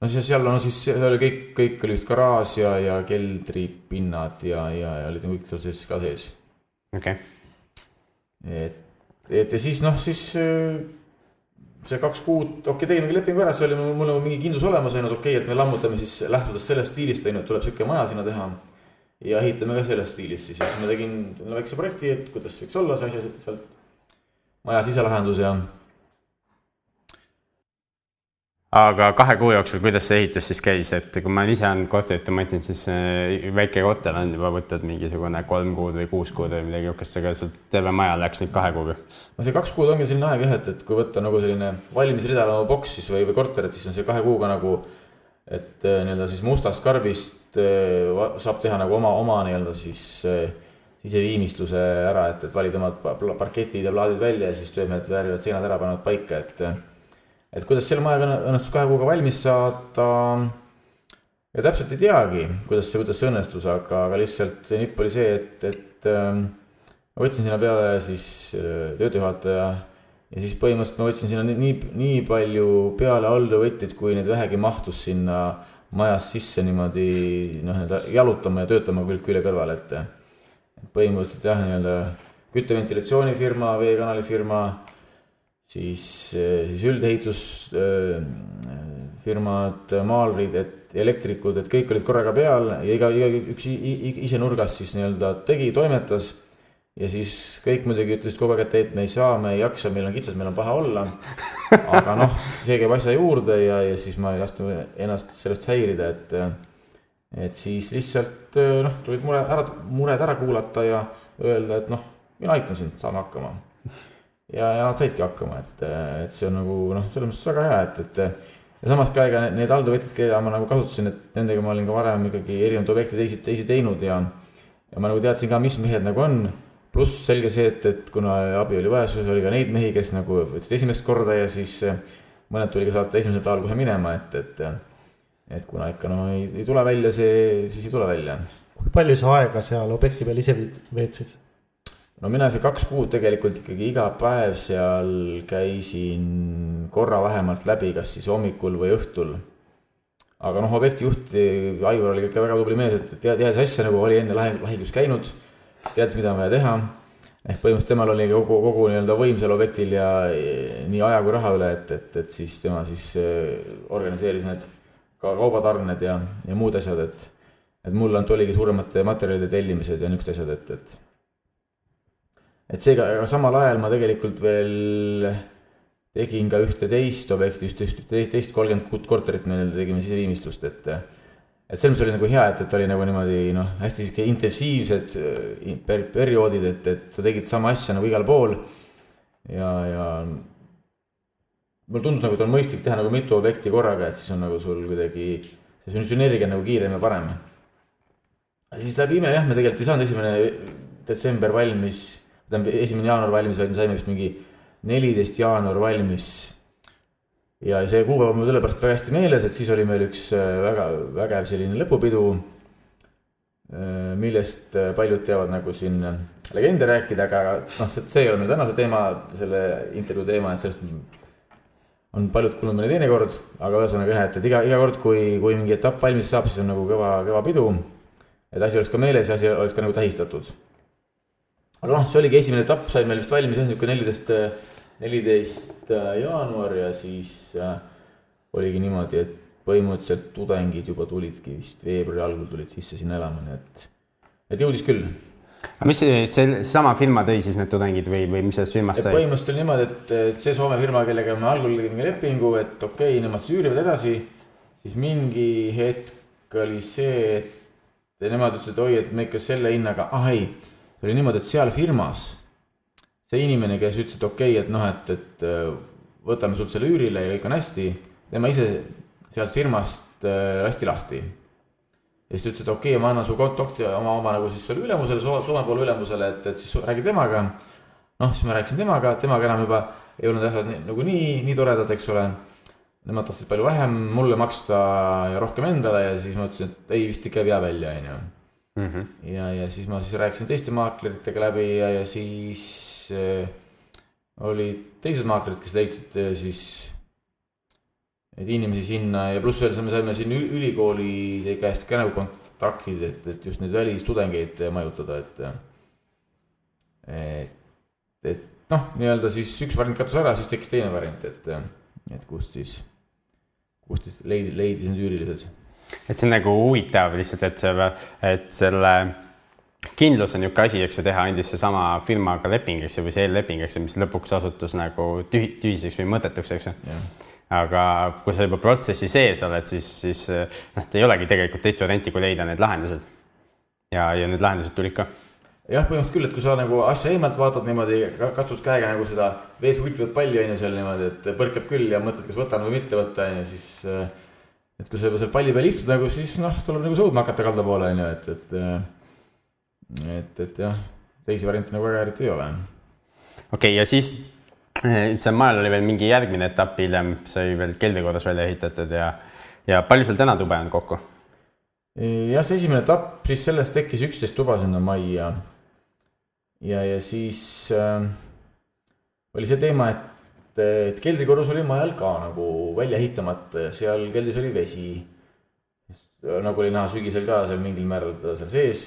Speaker 3: No siis seal, no siis seal oli kõik, kõik oli vist garaaž ja, ja keldripinnad ja, ja, ja olid nagu kõik seal sees ka sees.
Speaker 1: okei okay..
Speaker 3: et et ja siis noh, siis äh, see kaks kuud, okei okay,, tegimegi lepingu ära, siis oli mul, nagu mingi kindlus olemas, on et okei okay,, et me lammutame siis lähtudes sellest stiilist, on ju, et tuleb sihuke maja sinna teha. ja ehitame ka selles stiilis siis, siis ma tegin väikse projekti, et kuidas võiks olla see asi sealt maja siselahendus ja
Speaker 1: aga kahe kuu jooksul, kuidas see ehitus siis käis, et kui ma ise olen korterit remontinud, siis väike korter on juba võtnud mingisugune kolm kuud või kuus kuud või midagi niisugust, aga sul terve maja läks nüüd kahe kuuga.
Speaker 3: no see kaks kuud ongi selline aeg jah, et, et kui võtta nagu selline valmis ridalama boks siis või, või korter, et siis on see kahe kuuga nagu. et äh, nii-öelda siis mustast karbist äh, saab teha nagu oma, oma nii-öelda siis, siseviimistluse ära, et, et valid omad parketid ja plaadid välja ja siis töömehed väärivad seinad ära, panevad paika, et. Et kuidas selle majaga õnnestus kahe kuuga valmis saada. ja täpselt ei teagi, kuidas see, kuidas see õnnestus, aga, aga lihtsalt see nipp oli see, et, et ähm, ma võtsin sinna peale siis äh, töödejuhataja ja siis põhimõtteliselt ma võtsin sinna nii, nii, nii palju peale alltöövõtteid, kui neid vähegi mahtus sinna majas sisse niimoodi noh, nii-öelda jalutama ja töötama külg külje kõrval, et põhimõtteliselt jah, nii-öelda kütteventilatsioonifirma, veekanalifirma, siis, siis üldehitusfirmad, maalrid, et elektrikud, et kõik olid korraga peal ja iga, igaüks ise nurgas siis nii-öelda tegi, toimetas. ja siis kõik muidugi ütlesid kogu aeg, et, et me ei saa, me ei jaksa, meil on kitsas, meil on paha olla. aga noh, see käib asja juurde ja, ja siis ma ei lasknud ennast sellest häirida, et et siis lihtsalt eh, noh, tulid mure ära, mured ära kuulata ja öelda, et noh, mina aitan sind, saame hakkama. Ja, ja nad saidki hakkama, et, et see on nagu noh, selles mõttes väga hea, et, et ja samas ka ega need alltöövõtjad, keda ma nagu kasutasin, et nendega ma olin ka varem ikkagi erinevaid objekte teisi, teisi teinud ja ja ma nagu teadsin ka, mis mehed nagu on. pluss selge see, et, et kuna abi oli vaja, siis oli ka neid mehi, kes nagu võtsid esimest korda ja siis mõned tuli ka saata esimesel päeval kohe minema, et, et et kuna ikka no ei, ei tule välja see, siis ei tule välja.
Speaker 2: kui palju sa aega seal objekti peal ise veetsid?
Speaker 3: No mina see kaks kuud tegelikult ikkagi iga päev seal käisin korra vähemalt läbi, kas siis hommikul või õhtul. aga noh, objektijuht Aivar oli ikka väga tubli mees, et teadis asja nagu oli enne lahingus käinud, teadis, mida on vaja teha ehk põhimõtteliselt temal oli kogu, kogu nii-öelda võim seal objektil ja nii aja kui raha üle, et, et, et siis tema siis organiseeris need ka kaubatarned ja, ja muud asjad, et, et mul ainult oligi suuremate materjalide tellimised ja niisugused asjad, et, et. Et seega, samal ajal ma tegelikult veel tegin ka ühte teist objekti, just ühte teist kolmkümmend kuut korterit meil tegime siseviimistlust, et et selles mõttes oli nagu hea, et, et oli nagu niimoodi noh, hästi sihuke intensiivsed per, perioodid, et, et sa tegid sama asja nagu igal pool. ja, ja mulle tundus nagu, et on mõistlik teha nagu mitu objekti korraga, et siis on nagu sul kuidagi, see sünergia nagu kiirem ja parem. siis läbi ime jah, me tegelikult ei saanud esimene detsember valmis, tähendab esimene jaanuar valmis, vaid me saime vist mingi neliteist jaanuar valmis. ja see kuupäev on mul sellepärast väga hästi meeles, et siis oli meil üks äh, väga vägev selline lõpupidu. Äh, millest äh, paljud teavad nagu siin legende rääkida, aga noh, see ei ole meil tänase teema, selle intervjuu teema, et sellest on paljud kuulnud mõni teine kord, aga ühesõnaga jah, et, et iga, iga kord, kui, kui mingi etapp valmis saab, siis on nagu kõva, kõva pidu. et asi oleks ka meeles ja asi oleks ka nagu tähistatud. Aga noh, see oligi esimene etapp, sai meil vist valmis jah, niisugune neliteist, neliteist äh, jaanuar ja siis äh, oligi niimoodi, et põhimõtteliselt tudengid juba tulidki vist veebruari algul tulid sisse sinna elama, nii et, et jõudis küll
Speaker 1: aga mis see, seesama firma tõi siis need tudengid või, või mis sellest firmast
Speaker 3: sai? põhimõtteliselt oli niimoodi, et, et see Soome firma, kellega me algul tegime lepingu, et okei okay,, nemad siis üürivad edasi. siis mingi hetk oli see, et nemad ütlesid, oi, et me ikka selle hinnaga, ah ei. Oli niimoodi, et seal firmas see inimene, kes ütles, et okei okay,, et noh, et, et võtame sult selle üürile ja kõik on hästi. tema ise sealt firmast lasti lahti ja siis ta ütles, et okei okay,, ma annan su kontakti oma, oma nagu siis selle ülemusele, Soome poole ülemusele, et, et siis räägi temaga. noh, siis ma rääkisin temaga, temaga enam juba ei olnud asjad nagu nii, nii toredad, eks ole. Nemad tahtsid palju vähem mulle maksta ja rohkem endale ja siis ma ütlesin, et ei, vist ikka ei vea välja, on ju. Mhm. ja, ja siis ma siis rääkisin teiste maakleritega läbi ja, ja siis äh, olid teised maaklerid, kes leidsid äh, siis neid inimesi sinna ja pluss veel me saime siin ülikooli käest ka nagu kontaktid, et, et just neid välistudengeid majutada, et. et, et noh, nii-öelda siis üks variant kadus ära, siis tekkis teine variant, et, et kust siis, kust siis leidis, leidis need üürilised.
Speaker 1: Et see on nagu huvitav lihtsalt, et see, et selle kindlus on niisugune asi, eks ju, teha andis seesama firmaga leping, eks ju, või see eelleping, eks ju, mis lõpuks osutus nagu tühi, tühiseks või mõttetuks, eks ju aga kui sa juba protsessi sees oled, siis, siis noh, ei olegi tegelikult teist varianti, kui leida need lahendused. ja, ja need lahendused tulid ka.
Speaker 3: jah, põhimõtteliselt küll, et kui sa nagu asja eemalt vaatad niimoodi, katsud käega nagu seda vees vupivat palli on ju seal niimoodi, et põrkab küll ja mõtled, kas võtan või mitte võtta on ju, siis. Et kui sa juba seal palli peal istud nagu, siis noh, tuleb nagu sõudma hakata kalda poole on ju, et, et. et, et jah teisi variante nagu väga eriti ei ole.
Speaker 1: okei okay,, ja siis seal majal oli veel mingi järgmine etapp hiljem, sai veel keldrikorras välja ehitatud ja, ja palju sul täna tube on kokku?
Speaker 3: jah, see esimene etapp, siis sellest tekkis üksteist tuba sinna majja. ja, ja siis äh, oli see teema, et, et keldrikorrus oli majal ka nagu välja ehitamata ja seal keldris oli vesi. nagu oli näha sügisel ka seal mingil määral seal sees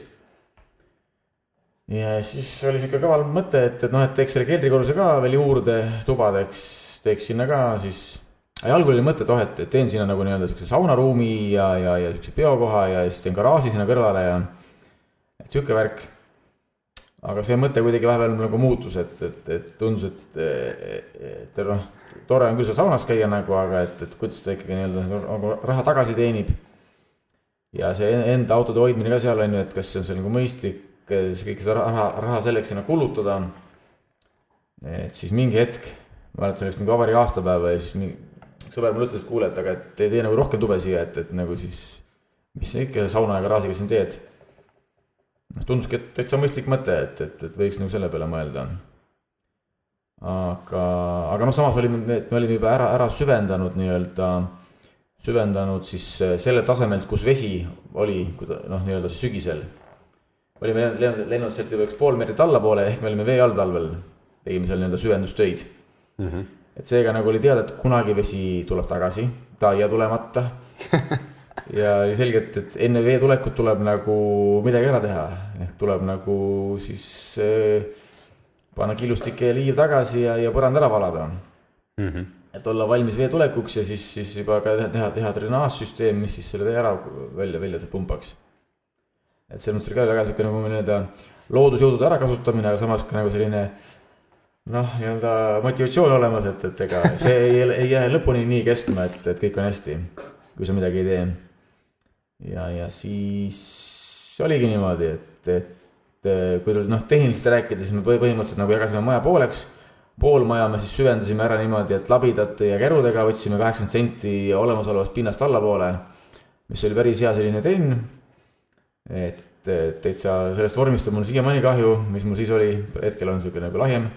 Speaker 3: ja siis oli sihuke kaval mõte, et, et noh, et teeks selle keldrikorruse ka veel juurde tubadeks, teeks sinna ka siis. algul oli mõte, et oh, et teen sinna nagu nii-öelda siukse saunaruumi ja, ja, ja siukse peokoha ja siis teen garaaži sinna kõrvale ja. et sihuke värk. Aga see mõte kuidagi vahepeal nagu muutus, et, et, et tundus, et, et, et noh, tore on küll seal saunas käia nagu, aga et, et kuidas ta ikkagi nii-öelda nagu raha tagasi teenib. ja see enda autode hoidmine ka seal on ju, et kas see on seal nagu mõistlik kõik seda raha, raha selleks sinna kulutada. et siis mingi hetk, ma mäletan vist mingi vabariigi aastapäeva ja siis mingi sõber mulle ütles, et kuule, et aga et ei tee nagu rohkem tube siia, et, et nagu siis, mis sa ikka sauna ja garaažiga siin teed. Noh, tunduski, et täitsa mõistlik mõte, et, et, et võiks nagu selle peale mõelda. aga, aga noh, samas olime, me olime juba ära, ära süvendanud nii-öelda, süvendanud siis selle tasemelt, kus vesi oli, noh, nii-öelda siis sügisel olime lennanud, lennanud sealt juba üks pool meetrit allapoole, ehk me olime vee all talvel, tegime seal nii-öelda süvendustöid mm. -hmm. et seega nagu oli teada, et kunagi vesi tuleb tagasi, ta ei jää tulemata ja oli selge, et, enne vee tulekut tuleb nagu midagi ära teha, ehk tuleb nagu siis äh, panna killustik ja liiv tagasi ja, ja põrand ära valada mm. -hmm. et olla valmis vee tulekuks ja siis, siis juba ka teha, teha drenaažsüsteem, mis siis selle vee ära välja, välja sealt pumpaks et selles mõttes oli ka väga sihuke nagu nii-öelda loodusjõudude ärakasutamine, aga samas ka nagu selline noh, nii-öelda motivatsioon olemas, et, et ega see ei, ei jää lõpuni nii kestma, et, et kõik on hästi, kui sa midagi ei tee. Ja, ja siis oligi niimoodi, et, et kui noh, tehniliselt rääkida, siis me põhimõtteliselt nagu jagasime maja pooleks. pool maja me siis süvendasime ära niimoodi, et labidate ja kärudega võtsime kaheksakümmend senti olemasolevast pinnast allapoole, mis oli päris hea selline trenn et täitsa sellest vormist on mul siiamaani kahju, mis mul siis oli, hetkel on sihuke nagu lahjem.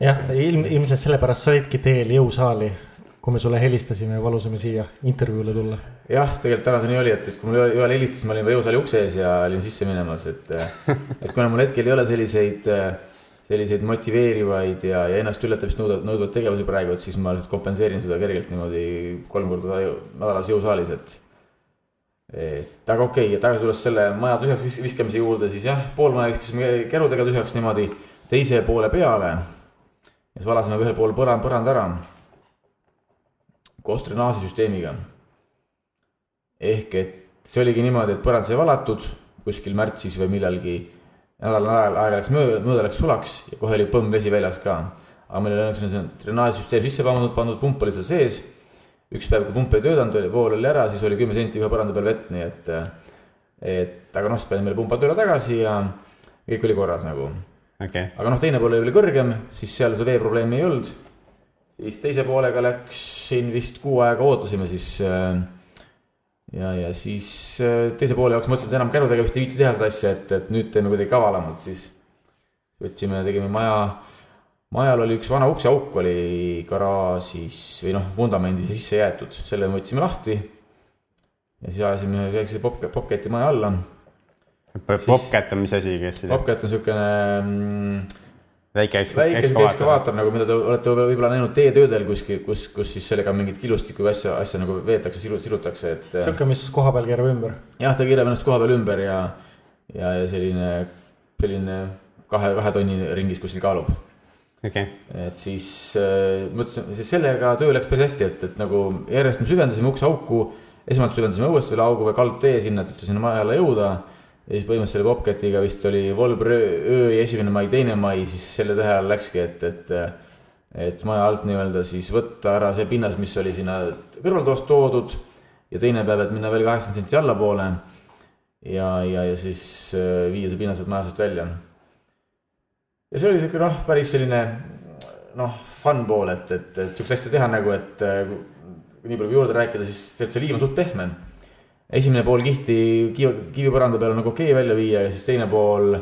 Speaker 2: jah, ilm, ilmselt sellepärast sa olidki teel jõusaali, kui me sulle helistasime ja palusime siia intervjuule tulla.
Speaker 3: jah, tegelikult täna see nii oli, et, et kui mul Joel helistas, ma olin juba jõusaali ukse ees ja olin sisse minemas, et et kuna mul hetkel ei ole selliseid selliseid motiveerivaid ja, ja ennast ületamist nõudvad, nõudvaid tegevusi praegu, et siis ma lihtsalt kompenseerin seda kergelt niimoodi kolm korda nädalas jõusaalis, et et aga okei okay,, tagasi tulles selle maja tühjaks viskamise juurde, siis jah, pool maja viskasime kerudega tühjaks niimoodi teise poole peale. ja siis valasime ühel pool põrand, põrand ära. Koos drenaasisüsteemiga. ehk et see oligi niimoodi, et põrand sai valatud kuskil märtsis või millalgi. nädal aega läks mööda, mööda läks sulaks ja kohe oli põmm vesi väljas ka. aga meil oli õnneks see drenaasisüsteem sisse pandud, pandud pump oli seal sees üks päev, kui pump ei töötanud, vool oli ära, siis oli kümme senti ühe põranda peal vett, nii et, et aga noh, siis panime pumba tööle tagasi ja kõik oli korras nagu
Speaker 1: okay..
Speaker 3: aga noh, teine pool oli kõrgem, siis seal seda veeprobleemi ei olnud. Siis teise poolega läks siin vist kuu aega ootasime siis. ja, ja siis teise poole jaoks mõtlesin, et enam kärudega vist ei viitsi teha seda asja, et, et nüüd teeme kuidagi kavalamalt, siis võtsime, tegime maja majal oli üks vana ukseauk oli garaažis või noh, vundamendi sisse jäetud, selle me võtsime lahti. ja siis ajasime väikse popcat, popcati maja alla.
Speaker 1: Popcat on mis asi, kes?
Speaker 3: Popcat on siukene mm,
Speaker 1: väike eks-.
Speaker 3: väike ekskavaator nagu, mida te olete võib-olla näinud teetöödel kuskil, kus, kus siis sellega mingit killustikku või asja, asja nagu veetakse, silutakse, et.
Speaker 2: sihuke, mis koha peal keerab ümber.
Speaker 3: jah, ta keerab ennast koha peal ümber ja, ja, ja selline, selline kahe, kahe tonni ringis kuskil kaalub
Speaker 1: okay..
Speaker 3: et siis äh, mõtlesin, siis sellega töö läks päris hästi, et, et nagu järjest me süvendasime ukseauku. esmalt süvendasime õuest üle augu või kaldtee sinna, et üldse sinna maja alla jõuda. Ja siis põhimõtteliselt selle Bobcatiga vist oli Volber öö ja esimene mai, teine mai, siis selle tähe all läkski, et, et. et maja alt nii-öelda siis võtta ära see pinnas, mis oli sinna kõrvaltoast toodud. ja teine päev, et minna veel kaheksakümmend senti allapoole. ja, ja, ja siis äh, viia see pinnas sealt maja seest välja ja see oli sihuke noh, päris selline noh, fun pool, et, et, et sihukest asja teha nagu, et nii palju kui juurde rääkida, siis tegelikult see liiv on suht pehme. Esimene pool kihti kivi, kivipõranda peal nagu okei okay välja viia ja siis teine pool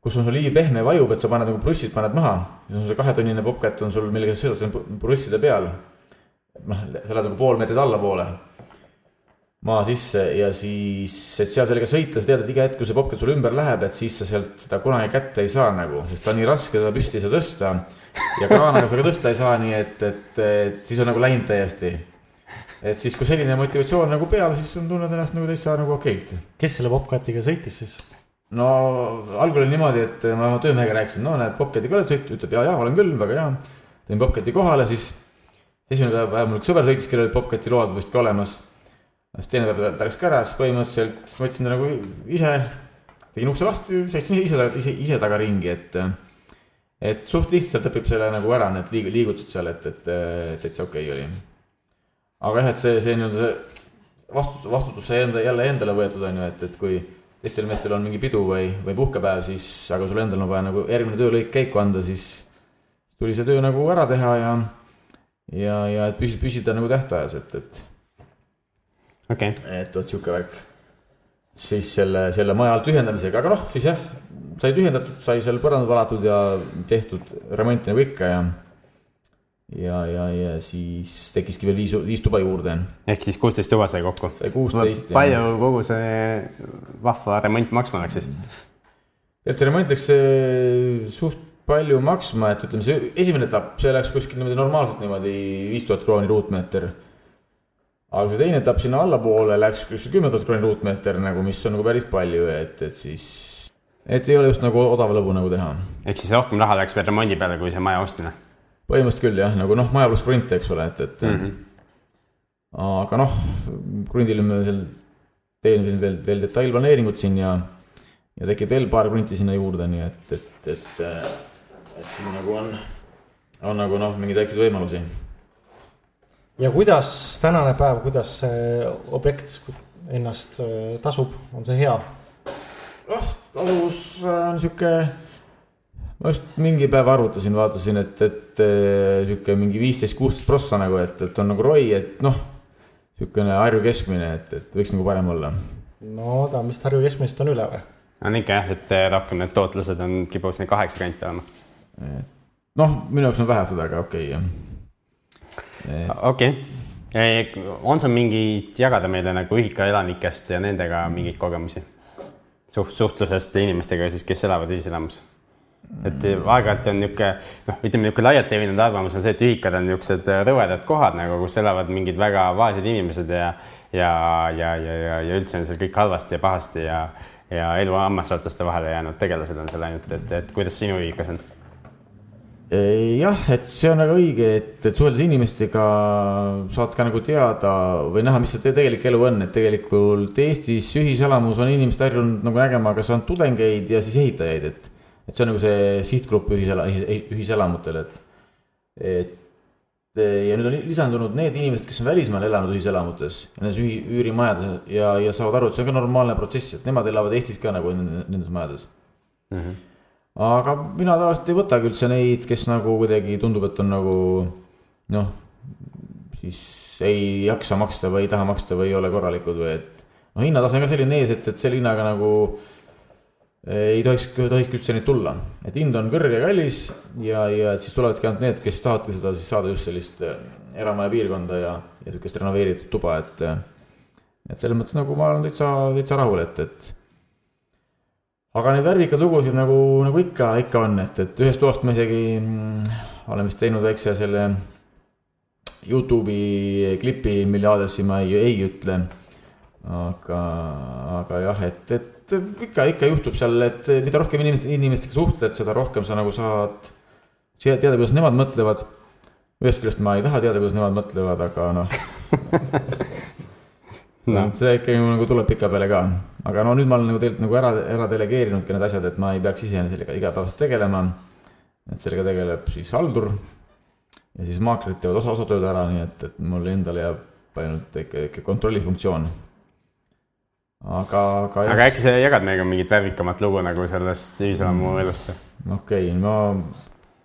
Speaker 3: kus on sul liiv pehme vajub, et sa paned nagu plussid paned maha. siis on sul kahetonnine popcat on sul, millega sa sõidad seal prusside peal. noh, sa lähed nagu pool meetrit allapoole maa sisse ja siis, et seal sellega sõita, sa tead, et iga hetk, kui see popcat sulle ümber läheb, et siis sa sealt seda kunagi kätte ei saa nagu, sest ta on nii raske, seda püsti ei saa tõsta. ja kraanaga sa ka tõsta ei saa, nii et, et, et siis on nagu läinud täiesti. Et siis, kui selline motivatsioon nagu peal, siis tunned ennast nagu täitsa nagu okeilt.
Speaker 2: kes selle popcatiga sõitis siis?
Speaker 3: no algul oli niimoodi, et ma oma töömehega rääkisin, no näed, popcatiga oled sõitnud, ütleb ja, ja olen küll, väga hea. tõin popcati kohale, siis esimene päev, päev mul üks sõber sõitis, kellel olid popcati load vist ka olemas siis teine päev ta läks ka ära, siis põhimõtteliselt võtsin ta nagu ise, tegin ukse lahti, sõitsin ise, ise, ise taga ringi, et. et suht lihtsalt õpib selle nagu ära, need liig-, liigutused seal, et, et täitsa okei okay oli. Aga jah, et see, see nii-öelda see vastutus, vastutus sai enda, jälle endale võetud, on ju, et, et kui teistel meestel on mingi pidu või, või puhkepäev, siis, aga sul endal on vaja nagu järgmine töölõik käiku anda, siis tuli see töö nagu ära teha ja, ja, ja et püsida, püsida nagu tähtajas, et, et
Speaker 1: okay..
Speaker 3: et vot sihuke värk. siis selle, selle maja alt ühendamisega, aga noh, siis jah, sai tühjendatud, sai seal põrandad valatud ja tehtud remonti nagu ikka ja. Ja, ja, ja siis tekkiski veel viis, viis tuba juurde.
Speaker 1: ehk siis kuusteist tuba sai kokku?
Speaker 3: sai kuusteist.
Speaker 1: palju ja. kogu see vahva remont maksma läks siis?
Speaker 3: tegelikult see remont läks suht palju maksma, et ütleme, see esimene etapp, see läks kuskil niimoodi normaalselt niimoodi viis tuhat krooni ruutmeeter aga see teine etapp sinna allapoole läks kuskil kümme tuhat krooni ruutmeeter nagu, mis on nagu päris palju, et, et siis. et ei ole just nagu odav lõbu nagu teha.
Speaker 1: ehk siis rohkem raha läks veel remondi peale, kui see maja ostmine?
Speaker 3: Põhimõtteliselt küll jah, nagu noh, maja pluss krunt, eks ole, et, et mm. -hmm. aga noh, krundile me seal teeme veel, veel detailplaneeringut siin ja, ja tekib veel paar krunti sinna juurde, nii et, et, et, et siin nagu on, on nagu noh, mingeid väikseid võimalusi
Speaker 2: ja kuidas tänane päev, kuidas see objekt ennast äh, tasub, on see hea?
Speaker 3: noh, tasuvus on sihuke, ma just mingi päev arvutasin, vaatasin, et, et äh, sihuke mingi viisteist, kuusteist prossa nagu, et, et on nagu ROI, et noh, sihukene Harju keskmine, et, et võiks nagu parem olla.
Speaker 2: no ta vist Harju keskmisest on üle või?
Speaker 1: on ikka jah, et äh, rohkem need tootlused on, kipuvad sinna kaheksa kanti olema.
Speaker 3: noh, minu jaoks on vähe seda, aga okei okay, jah
Speaker 1: okei okay., on sul mingit jagada meile nagu ühika elanikest ja nendega mingeid kogemusi? suht-, suhtlusest inimestega siis, kes elavad ühiselamus? Et aeg-ajalt on niisugune, noh, ütleme niisugune laialt levinud arvamus on see, et ühikad on niisugused rõvedad kohad nagu, kus elavad mingid väga vaesed inimesed ja ja, ja, ja, ja, ja üldse on seal kõik halvasti ja pahasti ja ja elu hammasrataste vahele jäänud tegelased on seal ainult, et, et kuidas sinu ühikas on?
Speaker 3: jah, et see on väga õige, et, et suheldes inimestega saad ka nagu teada või näha, mis see tegelik elu on, et tegelikult Eestis ühiselamus on inimesed harjunud nagu nägema, kas on tudengeid ja siis ehitajaid, et. Et see on nagu see sihtgrupp ühisela-, ühiselamutel, et, et ja nüüd on lisandunud need inimesed, kes on välismaal elanud ühiselamutes nendes ühi-, üürimajades ja, ja saavad aru, et see on ka normaalne protsess, et nemad elavad Eestis ka nagu nendes majades mm. -hmm aga mina tavaliselt ei võtagi üldse neid, kes nagu kuidagi tundub, et on nagu noh, siis ei jaksa maksta või ei taha maksta või ei ole korralikud või et. noh, hinnatase on ka selline ees, et, et selle hinnaga nagu ei tohiks, tohiks üldse neid tulla, et hind on kõrge ja kallis ja, ja siis tulevadki ainult need, kes tahavadki seda siis saada just sellist äh, eramaja piirkonda ja, ja sihukest renoveeritud tuba, et. et selles mõttes nagu ma olen täitsa, täitsa rahul, et, et aga neid värvikaid lugusid nagu, nagu ikka, ikka on, et, et ühest loost ma isegi mm, olen vist teinud väikse selle Youtube'i klipi, mille aadressi ma ei, ei ütle. aga, aga jah, et, et ikka, ikka juhtub seal, et mida rohkem inimest, inimestega suhtled, seda rohkem sa nagu saad teada, kuidas nemad mõtlevad. ühest küljest ma ei taha teada, kuidas nemad mõtlevad, aga noh no.. see ikkagi nagu tuleb pikapeale ka, aga no nüüd ma olen nagu tegelikult nagu ära, ära delegeerinudki need asjad, et ma ei peaks ise sellega igapäevaselt tegelema. et sellega tegeleb siis haldur ja siis maaklerid teevad osa, osa tööd ära, nii et, et mul endale jääb ainult ikka, ikka kontrollifunktsioon. Aga, aga.
Speaker 1: aga äkki sa jagad meiega mingit värvikamat lugu nagu sellest ühiselamu mm. elust?
Speaker 3: okei okay,, no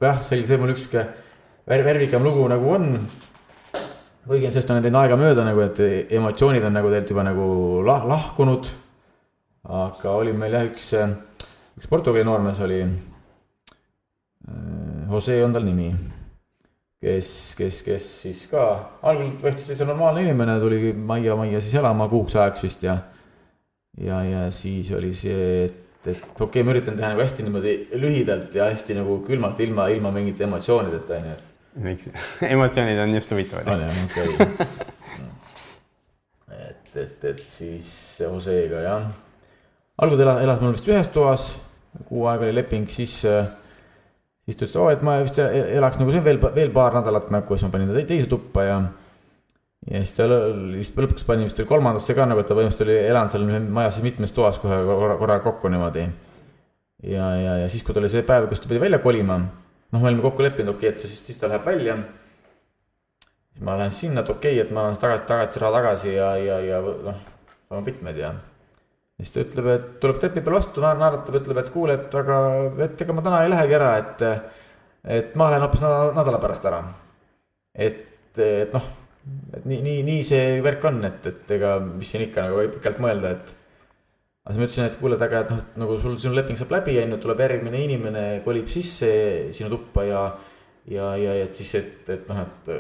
Speaker 3: jah, selge, see mul üks sihuke värvikam lugu nagu on kuigi sellest on teinud aega mööda nagu, et emotsioonid on nagu tegelikult juba nagu lah-, lahkunud. aga oli meil jah üks, üks Portugali noormees oli, Jose on tal nimi, kes, kes, kes siis ka algul paistis täitsa normaalne inimene, tuli majja, majja siis elama kuuks ajaks vist ja ja, ja siis oli see, et, et okei okay,, ma üritan teha nagu hästi niimoodi lühidalt ja hästi nagu külmalt, ilma, ilma mingite emotsioonideta, onju.
Speaker 1: miks, emotsioonid on just huvitavad.
Speaker 3: on jah, okei. et, et, et siis Joseega jah. algul elas, elas mul vist ühes toas, kuu aega oli leping, siis, siis ta ütles, oo, et ma vist elaks nagu see veel, veel paar nädalat nagu, siis ma panin ta teise tuppa ja ja siis ta vist lõpuks pani vist kolmandasse ka nagu, et ta põhimõtteliselt oli elanud seal majas mitmes toas kohe korra, korra kokku niimoodi. ja, ja, ja siis, kui ta oli see päev, kus ta pidi välja kolima, noh, me olime kokku leppinud, okei okay,, et siis, siis ta läheb välja. siis ma lähen sinna, et okei okay,, et ma annan tagasi, tagasi raha tagasi ja, ja, ja noh, saame mitmed ja. siis ta ütleb, et tuleb trepi peal vastu, naeratab, ütleb, et kuule, et aga, et ega ma täna ei lähegi ära, et, et ma lähen hoopis nädala pärast ära. et, et noh et nii, nii, nii see värk on, et, et ega mis siin ikka nagu võib pikalt mõelda, et. aga siis ma ütlesin, et kuule, et aga, et noh, nagu sul, sinu leping saab läbi, on ju, tuleb järgmine inimene, kolib sisse sinu tuppa ja. ja, ja et siis, et, et noh, et,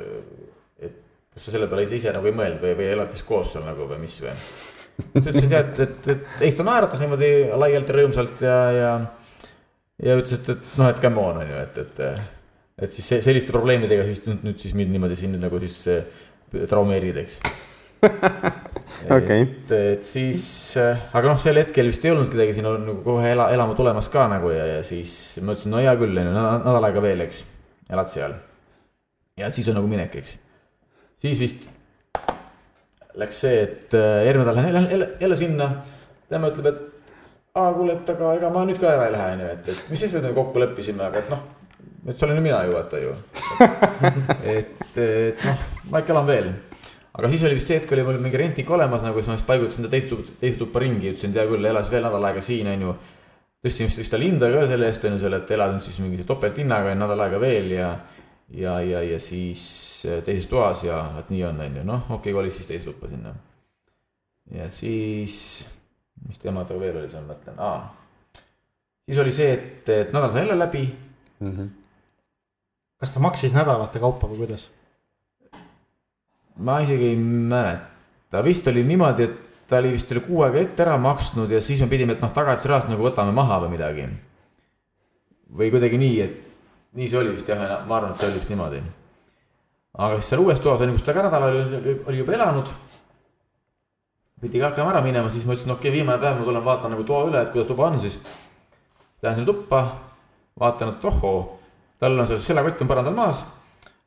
Speaker 3: et kas sa selle peale ise, ise nagu ei mõelnud või, või elad siis koos seal nagu või mis või. siis ütles, et jah, et, et, et, et ei, ta naeratas niimoodi laialt ja rõõmsalt ja, ja. ja ütles, et, et noh, et come on, on ju, et, et et siis selliste probleemidega siis nüüd, nüüd siis mind niimoodi siin nagu siis traumeerid, eks
Speaker 1: okei.
Speaker 3: et, et siis, aga noh, sel hetkel vist ei olnud kedagi siin nagu kohe ela, elama tulemas ka nagu ja, ja siis ma ütlesin, no hea küll, nädal aega veel, eks. elad seal. ja siis on nagu minek, eks. siis vist läks see, et äh, järgmine nädal lähen jälle, jälle, sinna. tema ütleb, et aa, kuule, et aga ega ma nüüd ka ära ei lähe, on ju, et, et mis siis nüüd kokku leppisime, aga et noh et see olen mina ju vaata ju. et, et noh, ma ikka elan veel. aga siis oli vist see hetk, oli mul mingi rentnik olemas nagu, siis ma siis paigutasin ta teist tuppa, teist tuppa ringi, ütlesin, et hea küll, elas veel nädal aega siin, on ju. tõstsin vist, vist talle hinda ka selle eest, on ju, selle, et elad nüüd siis mingi topelthinnaga nädal aega veel ja. ja, ja, ja siis äh, teises toas ja, et nii on, on ju, noh, okei okay,, kolis siis teise tuppa sinna. ja siis, mis teemadega veel oli seal, mõtlen, aa. siis oli see, et, et nädal sai jälle läbi mm. -hmm
Speaker 2: kas ta maksis nädalate kaupa või kuidas?
Speaker 3: ma isegi ei mäleta, vist oli niimoodi, et ta oli vist oli kuu aega ette ära maksnud ja siis me pidime, et noh, tagatisrahast nagu võtame maha või midagi. või kuidagi nii, et nii see oli vist jah, ma arvan, et see oli vist niimoodi. aga siis seal uues toas on ju, kus ta ka nädal oli, oli juba elanud. pidi ka hakkama ära minema, siis ma ütlesin, okei okay,, viimane päev ma tulen vaatan nagu toa üle, et kuidas tuba on siis. Lähen sinna tuppa, vaatan, et ohoo tal on see seljakott on põrandal maas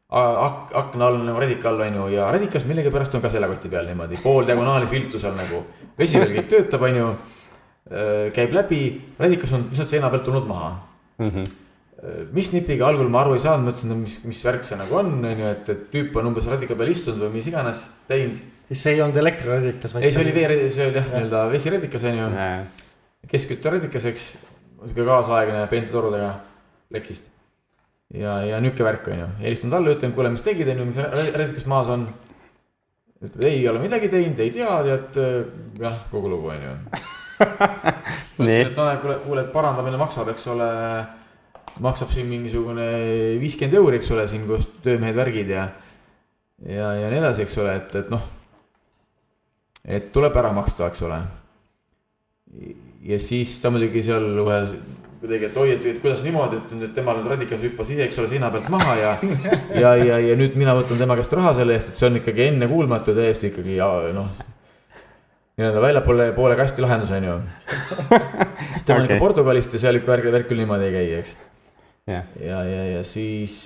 Speaker 3: ak-, akna all nagu redika all on ju ja redikas millegipärast on ka seljakoti peal niimoodi pooldiagonaalis viltu seal nagu. vesi veel kõik töötab, on ju. käib läbi, redikas on lihtsalt seina pealt tulnud maha mm. -hmm. mis nipiga algul ma aru ei saanud, mõtlesin, no mis, mis värk see nagu on, on ju, et, et tüüp on umbes redika peal istunud või mis iganes teinud.
Speaker 2: siis see ei olnud elektriredikas,
Speaker 3: vaid. ei, see oli vee, see oli jah, nii-öelda vesiredikas on ju. keskkütteredikas, eks, sihuke kaasaegne peente torudega lekist ja, ja nihuke värk on ju, helistan talle, ütlen, kuule, mis tegid, on ju, mis redikas maas on. ütleb, ei ole midagi teinud, ei tea, tead, jah, kogu lugu on ju. ütlesin, et no kuule, kuule, et parandamine maksab, eks ole. maksab siin mingisugune viiskümmend euri, eks ole, siin koos töömehed, värgid ja. ja, ja nii edasi, eks ole, et, et noh. et tuleb ära maksta, eks ole. Ja siis ta muidugi seal kohe kuidagi, et oi, et kuidas niimoodi, et nüüd temal nüüd radikas hüppas ise, eks ole, seina pealt maha ja. ja, ja, ja nüüd mina võtan tema käest raha selle eest, et see on ikkagi ennekuulmatu täiesti ikkagi noh. nii-öelda väljapoole poole kasti lahendus on ju. siis tema on ikka Portugalist ja seal ikka värk, värk küll niimoodi ei käi, eks yeah.. ja, ja, ja siis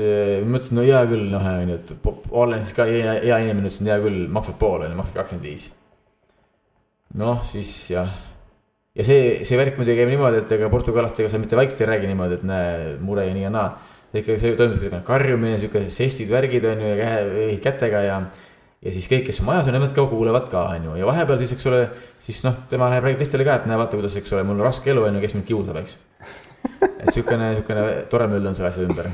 Speaker 3: äh, mõtlesin, no hea küll, noh, on ju, et olen siis ka hea, hea inimene, ütlesin hea küll, maksad poole, maksad kakskümmend viis. noh, siis jah ja see, see värk muidugi käib niimoodi, et ega portugallastega sa mitte vaikselt ei räägi niimoodi, et näe, mure ja nii ja naa. ikka see toimub siuke karjumine, siuke žestid, värgid on ju ja käe, kätega ja. ja siis kõik, kes majas on, nemad ka kuulevad ka, on ju, ja vahepeal siis, eks ole, siis noh, tema läheb räägib teistele ka, et näe, vaata, kuidas, eks ole, mul on raske elu on ju, kes mind kiusab, eks. et siukene, siukene tore möll on selle asja ümber.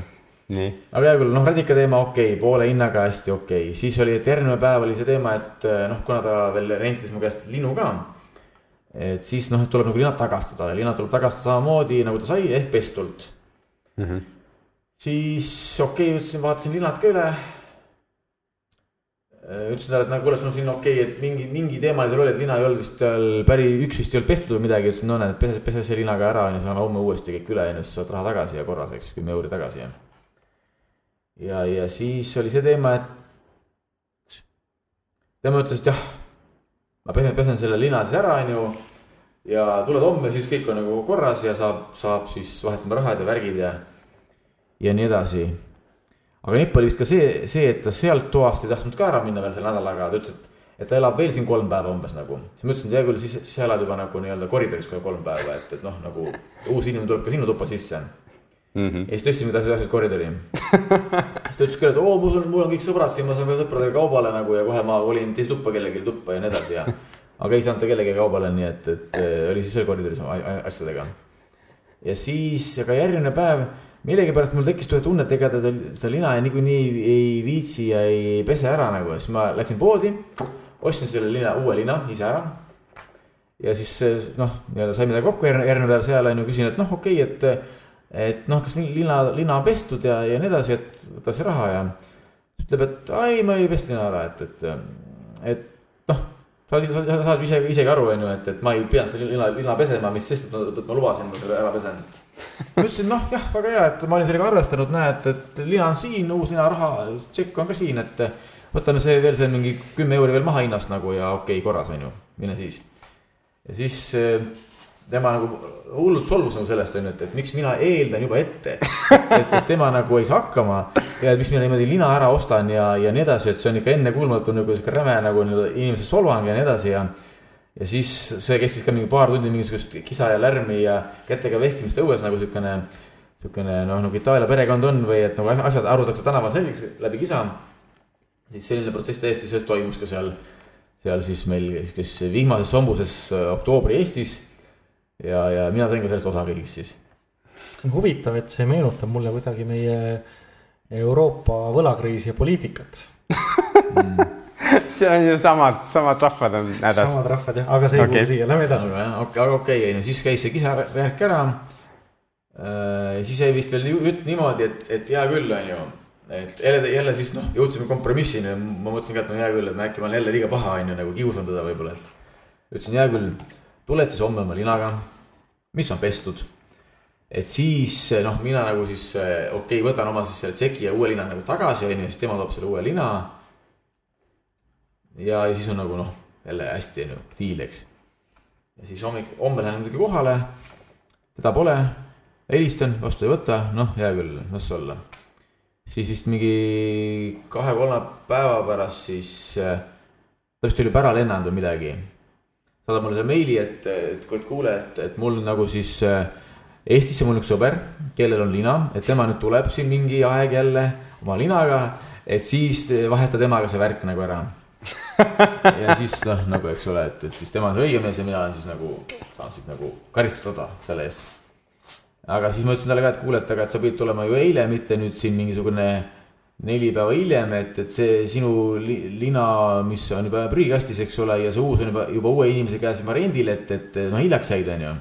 Speaker 3: aga hea küll, noh, radika teema okei okay,, poole hinnaga hästi okei okay., siis oli, et järgmine päev oli see teema, et noh, kuna ta veel rentis mu käest linnu ka et siis noh, tuleb nagu linad tagastada ja linad tuleb tagastada samamoodi nagu ta sai ehk pestult mm. -hmm. siis okei okay,, ütlesin, vaatasin linad ka üle ütlesin talle, et nagu kuule, sul on siin okei okay,, et mingi, mingi teema seal oli, et lina ei olnud vist seal päris, üks vist ei olnud pestud või midagi, ütlesin, no näed, pese, pese see linaga ära on ju, saame homme uuesti kõik üle, on ju, siis saad raha tagasi ja korras, eks, kümme euri tagasi ja. ja, ja siis oli see teema, et tema ütles, et jah, ma pesen, pesen selle lina siis ära, on ju. ja tuled homme, siis kõik on nagu korras ja saab, saab siis vahetame rahad ja värgid ja, ja nii edasi aga nipp oli vist ka see, see, et ta sealt toast ei tahtnud ka ära minna veel selle nädalaga, ta ütles, et, et ta elab veel siin kolm päeva umbes nagu. siis ma ütlesin, et hea küll, siis, siis sa elad juba nagu nii-öelda koridoris kohe kolm päeva, et, et noh, nagu uus inimene tuleb ka sinu tuppa sisse mm. -hmm. ja siis tõstsime ta siis koridori siis ta ütles küll, et oo, mul on, mul on kõik sõbrad siin, ma saan ka sõpradega kaubale nagu ja kohe ma olin teise tuppa kellelegi tuppa ja nii edasi ja. aga ei saanud ta kellegagi kaubale, nii et, et oli siis seal koridoris asjadega. ja siis, aga järgmine päev millegipärast mul tekkis tunne, et ega ta seda lina niikuinii ei, ei viitsi ja ei pese ära nagu, siis ma läksin poodi, ostsin selle lina, uue lina ise ära. ja siis noh, nii-öelda saime temaga kokku järgmine päev seal on ju, küsin, et noh, okei okay,, et. Et noh, kas lina, lina on pestud ja, ja nii edasi, et võta see raha ja. ütleb, et ai, ma ei pesta lina ära, et, et, et noh sa, sa, sa saad ise, isegi aru, on ju, et, et ma ei pidanud seda lina, lina pesema, mis sest, et ma, lubasin, et ma selle ära pesen ma ütlesin, noh jah, väga hea, et ma olin sellega arvestanud, näed, et lina on siin, uus linaraha, tšekk on ka siin, et. võtame see veel see mingi kümme euri veel maha hinnast nagu ja okei okay,, korras on ju, mine siis. ja siis tema nagu hullult solvus nagu sellest on ju, et, et miks mina eeldan juba ette. et, tema nagu ei saa hakkama ja miks mina niimoodi lina ära ostan ja, ja nii edasi, et see on ikka ennekuulmatu nagu sihuke räme nagu inimese solvang ja nii edasi ja ja siis see kestis ka mingi paar tundi mingisugust kisa ja lärmi ja kätega vehkimist õues nagu siukene, siukene noh, nagu Itaalia perekond on või et nagu asjad arutatakse tänaval selgeks läbi kisa. siis selline protsess täiesti sellest toimus ka seal, seal siis meil kes vihmases sombuses äh, oktoobri Eestis. Ja, ja mina sain ka sellest osa kõigist siis.
Speaker 2: huvitav, et see meenutab mulle kuidagi meie Euroopa võlakriisi ja poliitikat
Speaker 1: mm see on ju samad, samad rahvad on hädas.
Speaker 2: samad rahvad jah, aga see ei okay. kuulu siia, lähme edasi.
Speaker 3: aga okei, aga okei, on ju, siis käis see kisavärk ära. Äh, siis jäi vist veel jutt niimoodi, et, et hea küll, on ju. et jälle, jälle siis noh, jõudsime kompromissini ma mõtlesin ka, et no hea küll, et ma äkki ma olen jälle liiga paha, on ju, nagu kiusan teda võib-olla, et. ütlesin, hea küll, tuled siis homme oma linaga, mis on pestud et siis noh, mina nagu siis okei okay,, võtan oma siis selle tšeki ja uue lina nagu tagasi, on ju, siis tema toob selle uue lina ja, siis on nagu noh, jälle hästi on ju, diil, eks. ja siis hommik, homme lähen muidugi kohale, teda pole, helistan, vastu ei võta, noh, hea küll, las olla. siis vist mingi kahe-kolme päeva pärast siis äh,, ta vist oli juba ära lennanud või midagi. Saadab mulle see meili, et, et kuule, et, et mul nagu siis äh, Eestisse mul üks sõber, kellel on lina, et tema nüüd tuleb siin mingi aeg jälle oma linaga, et siis vaheta temaga see värk nagu ära ja siis noh, nagu eks ole, et, et siis tema on see õige mees ja mina olen siis nagu, saan siis nagu karistustada selle eest. aga siis ma ütlesin talle ka, et kuule, et aga, et sa pidid tulema ju eile, mitte nüüd siin mingisugune neli päeva hiljem, et, et see sinu li, lina, mis on juba prügikastis, eks ole, ja see uus on juba, juba uue inimese käes juba rendil, et, et noh, hiljaks jäid, on ju.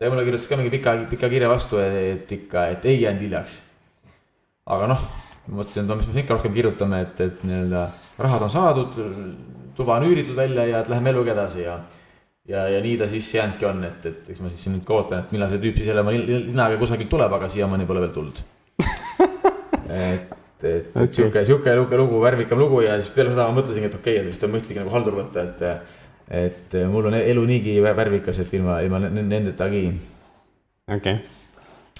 Speaker 3: ta mulle kirjutas ka mingi pika, pika kirja vastu, et ikka, et ei jäänud hiljaks. aga noh, mõtlesin, et no mis me ikka rohkem kirjutame, et, et nii-öelda rahad on saadud, tuba on üüritud välja ja et läheme eluga edasi ja. ja, ja nii ta siis jäänudki on, et, et eks ma siis nüüd ka ootan, et millal see tüüp siis jälle oma linaga kusagilt tuleb, aga siiamaani pole veel tulnud et, et, okay. sihuke, sihuke, sihuke lugu, värvikam lugu ja siis peale seda ma mõtlesingi, et okei okay,, et vist on mõistlik nagu haldur võtta, et. et mul on elu niigi värvikas, et ilma, ilma nendetagi.
Speaker 1: okei okay..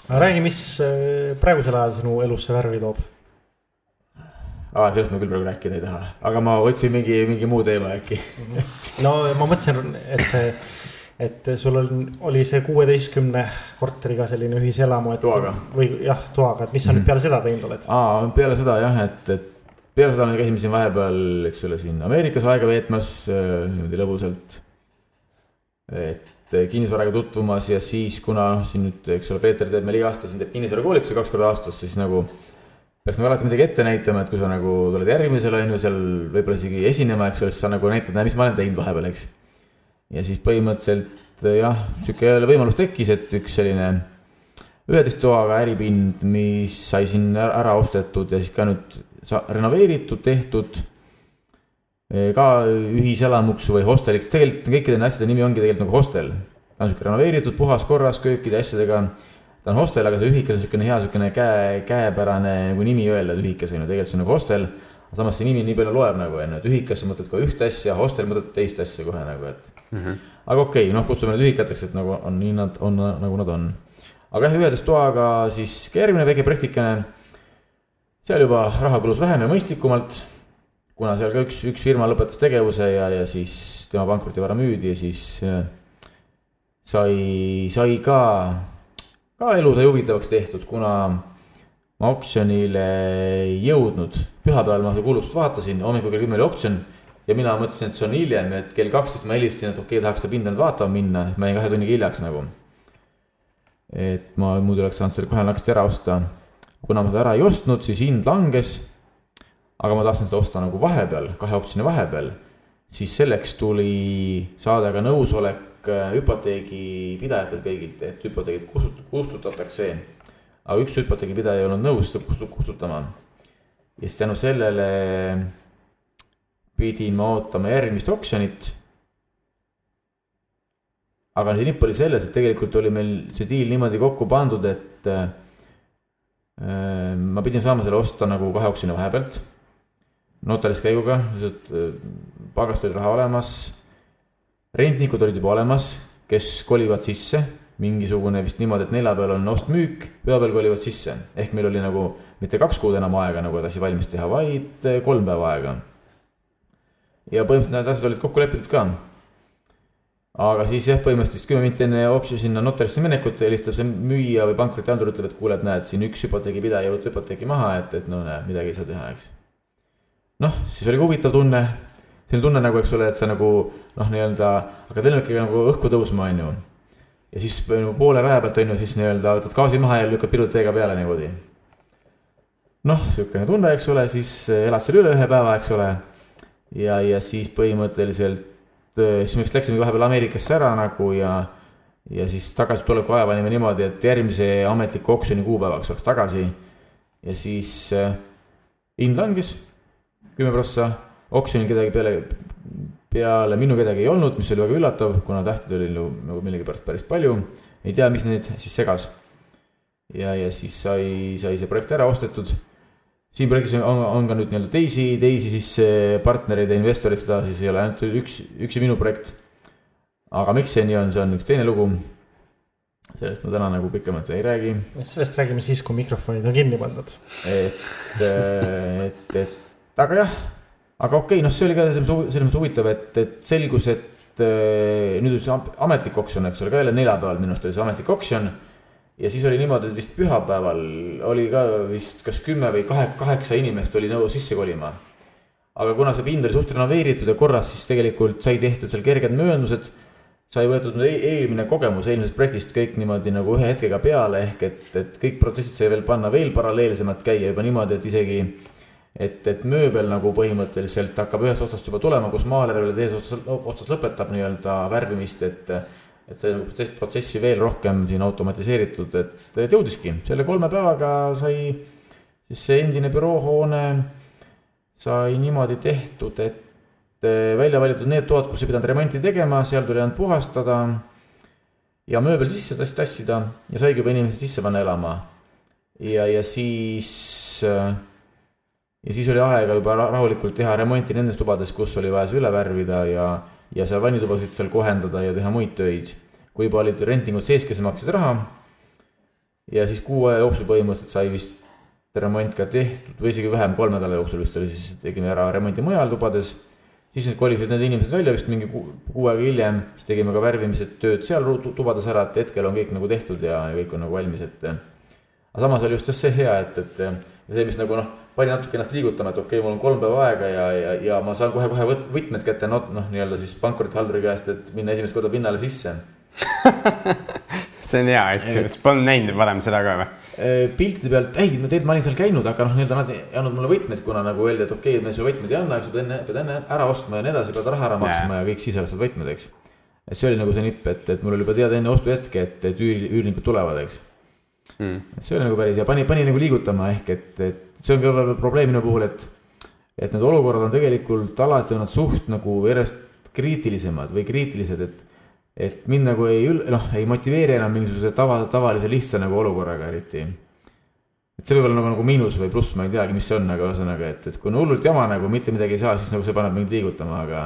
Speaker 2: aga räägi, mis äh, praegusel ajal sinu elusse värvi toob
Speaker 3: aa, sellest ma küll praegu rääkida ei taha, aga ma otsin mingi, mingi muu teema äkki
Speaker 2: no ma mõtlesin, et, et sul on, oli see kuueteistkümne korteriga selline ühiselamu, et.
Speaker 3: toaga.
Speaker 2: või jah, toaga, et mis sa mm -hmm. nüüd peale seda teinud oled?
Speaker 3: aa, peale seda jah, et, et peale seda me käisime siin vahepeal, eks ole, siin Ameerikas aega veetmas äh, niimoodi lõbusalt. et kinnisvaraga tutvumas ja siis, kuna noh, siin nüüd, eks ole, Peeter teeb meil iga aasta siin teeb kinnisvarakoolitusi kaks korda aastas, siis nagu peaks nagu alati midagi ette näitama, et kui sa nagu tuled järgmisel on ju seal võib-olla isegi esinema, eks ole, siis sa nagu näitad, näe, mis ma olen teinud vahepeal, eks. Ja siis põhimõtteliselt jah, sihuke jälle võimalus tekkis, et üks selline üheteist toaga äripind, mis sai siin ära ostetud ja siis ka nüüd renoveeritud, tehtud ka ühiselamuks või hosteliks, tegelikult kõikide nende asjade nimi ongi tegelikult nagu hostel. ta on sihuke renoveeritud, puhas korras, köökide asjadega. ta on hostel, aga see ühikas on niisugune hea niisugune käe, käepärane nagu nimi öelda, et ühikas on ju, tegelikult see on nagu hostel. samas see nimi nii palju loeb nagu on ju, et ühikas sa mõtled kohe ühte asja, hostel mõtled teist asja kohe nagu, et mm. -hmm. aga okei okay,, noh, kutsume need ühikateks, et nagu on nii nad on, nagu nad on. aga jah, üheteist toaga siis järgmine väike projektikene. seal juba raha kulus vähem ja mõistlikumalt kuna seal ka üks, üks firma lõpetas tegevuse ja, ja siis tema pankrotivara müüdi ja siis äh, sai, sai ka, ka elu sai huvitavaks tehtud, kuna ma oksjonile ei jõudnud. pühapäeval ma seda kuulutust vaatasin, hommikul kell kümme oli oksjon ja mina mõtlesin, et see on hiljem, et kell kaksteist ma helistasin, et okei okay,, tahaks seda pinda nüüd vaatama minna, et ma jäin kahe tunniga hiljaks nagu. et ma muidu oleks saanud selle kohe naksti ära osta. kuna ma seda ära ei ostnud, siis hind langes aga ma tahtsin seda osta nagu vahepeal, kahe oksjoni vahepeal, siis selleks tuli saada ka nõusolek äh, hüpoteegipidajatelt kõigilt, et hüpoteegid kustut-, kustutatakse. aga üks hüpoteegipidaja ei olnud nõus seda kustut-, kustutama. ja siis tänu sellele pidin ma ootama järgmist oksjonit. aga see nipp oli selles, et tegelikult oli meil see diil niimoodi kokku pandud, et äh, ma pidin saama selle osta nagu kahe oksjoni vahepealt notaris käiguga, lihtsalt äh, pagast oli raha olemas. rentnikud olid juba olemas, kes kolivad sisse, mingisugune vist niimoodi, et neljapäeval on ost-müük, pühapäeval kolivad sisse. ehk meil oli nagu mitte kaks kuud enam aega nagu, et asi valmis teha, vaid äh, kolm päeva aega. Ja põhimõtteliselt need asjad olid kokku lepitud ka. aga siis jah, põhimõtteliselt vist kümme minti enne oksjoni sinna notarisse minekut helistab see müüja või pankrotihaldur, ütleb, et kuule, et näed, siin üks hüpoteegipidaja võtab hüpoteeki maha, et, et no näe, midagi ei saa teha, eks noh, siis oli ka huvitav tunne, selline tunne nagu, eks ole, et sa nagu noh, nii-öelda hakkad lennukiga nagu õhku tõusma, on ju. ja siis nagu poole raja pealt on ju, siis nii-öelda võtad gaasi maha ja lükkad pilud teega peale niimoodi. noh, sihukene tunne, eks ole, siis elad seal üle ühe päeva, eks ole. Ja, ja siis põhimõtteliselt, siis me vist läksime vahepeal Ameerikasse ära nagu ja ja siis tagasituleku aja panime niimoodi, et järgmise ametliku oksjoni kuupäevaks oleks tagasi. ja siis äh, hind langes kümme prossa, oksjonil kedagi peale, peale minu kedagi ei olnud, mis oli väga üllatav, kuna tähteid oli nagu, nagu millegipärast päris palju. ei tea, mis neid siis segas. ja, ja siis sai, sai see projekt ära ostetud. Siin projektis on, on ka nüüd nii-öelda teisi, teisi siis partnereid ja investoreid, seda siis ei ole ainult üks, üksi minu projekt. aga miks see nii on, see on üks teine lugu sellest ma täna nagu pikemalt ei räägi.
Speaker 2: sellest räägime siis, kui mikrofonid on kinni pandud.
Speaker 3: et, et, et aga jah, aga okei okay,, noh, see oli ka selles mõttes huvitav, et, et selgus, et äh, nüüd on see ametlik oksjon, eks ole, ka jälle neljapäeval minu arust oli see ametlik oksjon. Ja siis oli niimoodi, et vist pühapäeval oli ka vist kas kümme või kahe, kaheksa inimest oli nõus sisse kolima. aga kuna see pind oli suht renoveeritud ja korras, siis tegelikult sai tehtud seal kerged mööndused sai võetud nüüd eelmine kogemus eelmisest projektist kõik niimoodi nagu ühe hetkega peale, ehk et, et kõik protsessid sai veel panna veel paralleelsemalt käia juba niimoodi, et isegi et, et mööbel nagu põhimõtteliselt hakkab ühest otsast juba tulema, kus maaler veel teises otsas, otsas lõpetab nii-öelda värvimist, et et see protsessi veel rohkem siin automatiseeritud, et, jõudiski, selle kolme päevaga sai siis see endine büroohoone sai niimoodi tehtud, et välja valitud need toad, kus ei pidanud remonti tegema, seal tuli ainult puhastada ja mööbel sisse tassida ja saigi juba inimesed sisse panna elama. ja, ja siis äh, ja siis oli aega juba rahulikult teha remonti nendes tubades, kus oli vaja see üle värvida ja, ja seal vannitubasid seal kohendada ja teha muid töid. kui juba olid rentingud sees, kes maksid raha. ja siis kuu aja jooksul põhimõtteliselt sai vist remont ka tehtud või isegi vähem, kolme nädala jooksul vist oli, siis tegime ära remonti mujal tubades. siis need kolisid need inimesed välja vist mingi kuu, kuu aega hiljem, siis tegime ka värvimised tööd seal tubades ära, et hetkel on kõik nagu tehtud ja, ja kõik on nagu valmis, et. aga samas oli just see hea, et, et ja see, mis nagu noh pani natuke ennast liigutama, et okei okay,, mul on kolm päeva aega ja, ja, ja ma saan kohe-kohe võtmed kätte, noh, noh, nii-öelda siis pankrotihalduri käest, et minna esimest korda pinnale sisse
Speaker 1: see on hea, et polnud näinud varem seda ka või?
Speaker 3: piltide pealt, ei, ma tegelikult ma olin seal käinud, aga noh, nii-öelda nad ei andnud mulle võtmeid, kuna nagu öeldi, et okei okay,, me su võtmeid ei anna, eks sa pead enne, pead enne ära ostma ja nii edasi, pead raha ära maksma ja, ja kõik siis alles saad võtmed, eks. et see oli nagu see nipp, et, et mul oli juba teada enne ostuhetke, et, et üür, üürnikud tulevad, eks mm.. see oli nagu päris hea, pani, pani nagu liigutama ehk et, et see on ka probleem minu puhul, et, et need olukorrad on tegelikult alati on nad suht nagu järjest kriitilisemad või kriitilised, et et mind nagu ei, noh, ei motiveeri enam mingisuguse tava, tavalise lihtsa nagu olukorraga eriti. et see võib olla nagu, nagu miinus või pluss, ma ei teagi, mis see on, aga ühesõnaga, et, et kui on hullult jama nagu mitte midagi ei saa, siis nagu see paneb mind liigutama, aga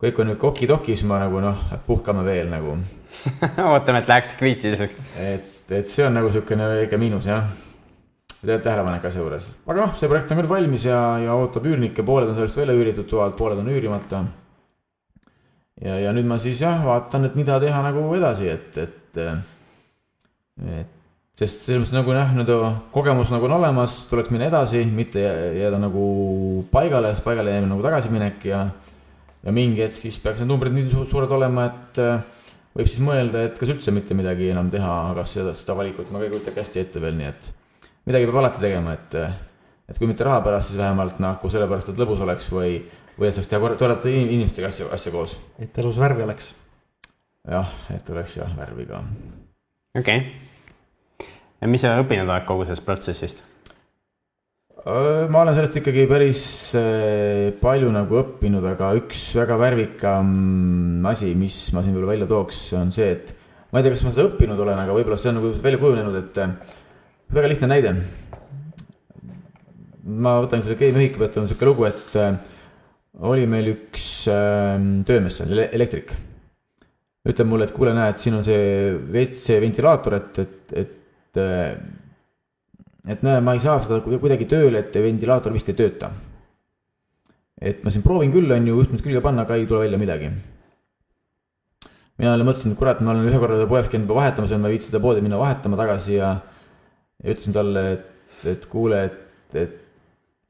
Speaker 3: kõik on nüüd koki-toki, siis ma nagu noh, puhkame veel nagu
Speaker 1: ootame, et läheks kriitiliseks.
Speaker 3: et, et see on nagu niisugune väike miinus jah. Tähelepanek asja juures, aga noh, see projekt on küll valmis ja, ja ootab üürnikke, pooled on sellest välja üüritud toad, pooled on üürimata. Ja, ja nüüd ma siis jah, vaatan, et mida teha nagu edasi, et, et, et sest selles mõttes nagu jah, nii-öelda kogemus nagu on olemas, tuleks minna edasi, mitte jääda nagu paigale, sest paigale jäämine nagu tagasiminek ja ja mingi hetk siis peaks need numbrid nii suured olema, et võib siis mõelda, et kas üldse mitte midagi enam teha, kas seda, seda valikut ma ka ei kujutagi hästi ette veel, nii et midagi peab alati tegema, et et kui mitte raha pärast, siis vähemalt nagu sellepärast, et lõbus oleks või või et saaks teha toredate inimestega asja, asja koos.
Speaker 2: et elus värvi oleks.
Speaker 3: jah, et oleks jah, värvi ka.
Speaker 1: okei okay.. ja mis sa õppinud oled kogu sellest protsessist?
Speaker 3: Ma olen sellest ikkagi päris palju nagu õppinud, aga üks väga värvikam asi, mis ma siin veel välja tooks, on see, et ma ei tea, kas ma seda õppinud olen, aga võib-olla see on nagu välja kujunenud, et väga lihtne näide. ma võtan selle Game ühiku pealt, on niisugune lugu, et oli meil üks töömees seal, elektrik. ütleb mulle, et kuule, näed, siin on see WC ventilaator, et, et, et et näe, ma ei saa seda kuidagi tööle, et ventilaator vist ei tööta. et ma siin proovin küll, on ju, juhtmed külge panna, aga ei tule välja midagi. mina jälle mõtlesin, et kurat, ma olen ühe korra poes käinud juba vahetamas ja ma ei viitsi seda poodi minna vahetama tagasi ja ja ütlesin talle, et, et kuule, et, et,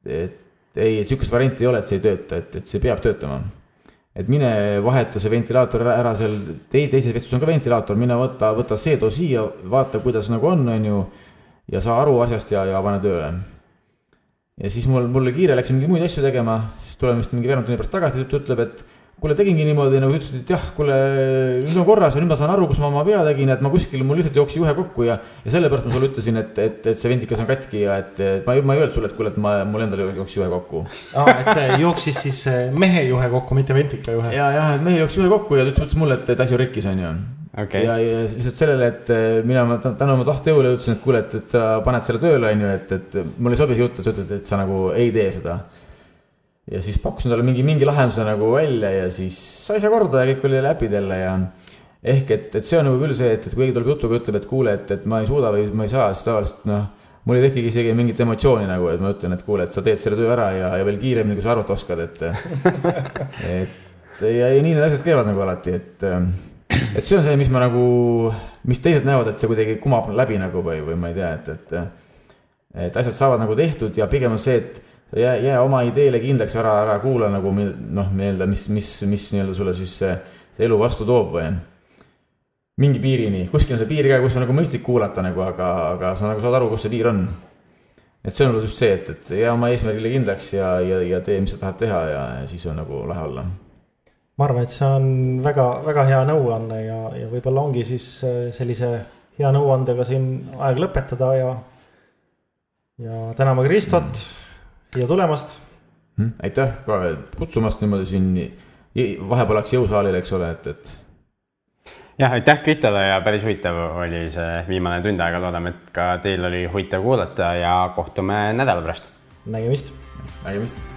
Speaker 3: et ei, et sihukest varianti ei ole, et see ei tööta, et, et see peab töötama. et mine vaheta see ventilaator ära, ära seal, teises vestuses on ka ventilaator, mine võta, võta see, too siia, vaata, kuidas nagu on, on ju. Ja saa aru asjast ja, ja pane tööle. ja siis mul, mul kiire läks mingeid muid asju tegema, siis tulen vist mingi veerand tunni pärast tagasi, ta ütleb, et kuule, tegingi niimoodi, nagu ütlesid, et jah, kuule, nüüd on korras ja nüüd ma saan aru, kus ma oma vea tegin, et ma kuskil, mul lihtsalt jooksis juhe kokku ja. ja sellepärast ma sulle ütlesin, et, et, et see vendikas on katki ja et, et ma, ma ei öelnud sulle, et kuule, et ma, mul endal jooksis juhe kokku.
Speaker 2: aa, et jooksis siis mehe juhe kokku, mitte ventika juhe.
Speaker 3: ja, jah, et mehel jooksis juhe kokku ja ta ütles mulle, et, et asi on rikkis, on ju okay.. ja, ja lihtsalt sellele, et mina tänu oma tahtejõule ütlesin, et kuule, et, et sa paned selle tööle, on ju, et, et mulle ei sobi see jutt, et sa ütled, et sa nagu ei tee seda. Ja siis pakkusin talle mingi, mingi lahenduse nagu välja ja siis sai see korda ja kõik oli läbi talle ja ehk et, et see on nagu küll see, et, et kui keegi tuleb jutuga, ütleb, et kuule, et, et ma ei suuda või ma ei saa, siis tavaliselt noh, mul ei tekigi isegi mingit emotsiooni nagu, et ma ütlen, et kuule, et sa teed selle töö ära ja, ja veel kiiremini, kui sa arvata oskad, et et ja, ja nii need asjad käivad nagu alati, et et see on see, mis ma nagu, mis teised näevad, et see kuidagi kumab läbi nagu või, või ma ei tea, et, et et asjad saavad nagu tehtud ja pigem on see, et jää, jää oma ideele kindlaks, ära, ära kuula nagu noh, nii-öelda, mis, mis, mis nii-öelda sulle siis see, see elu vastu toob või. mingi piirini, kuskil on see piir ka, kus on nagu mõistlik kuulata nagu, aga, aga sa nagu saad aru, kus see piir on. et see on just see, et, et jää oma eesmärgile kindlaks ja, ja, ja tee, mis sa tahad teha ja, ja siis on nagu lahe olla
Speaker 2: ma arvan, et see on väga, väga hea nõuanne ja, ja võib-olla ongi siis äh, sellise hea nõuandega siin aeg lõpetada ja, ja täname Kristot siia tulemast
Speaker 3: mm,. aitäh kutsumast niimoodi siin, vahepeal läks jõusaalile, eks ole, et, et.
Speaker 1: jah, aitäh Kristole ja päris huvitav oli see viimane tund aega, loodame, et ka teil oli huvitav kuulata ja kohtume nädala pärast.
Speaker 2: nägemist.
Speaker 3: nägemist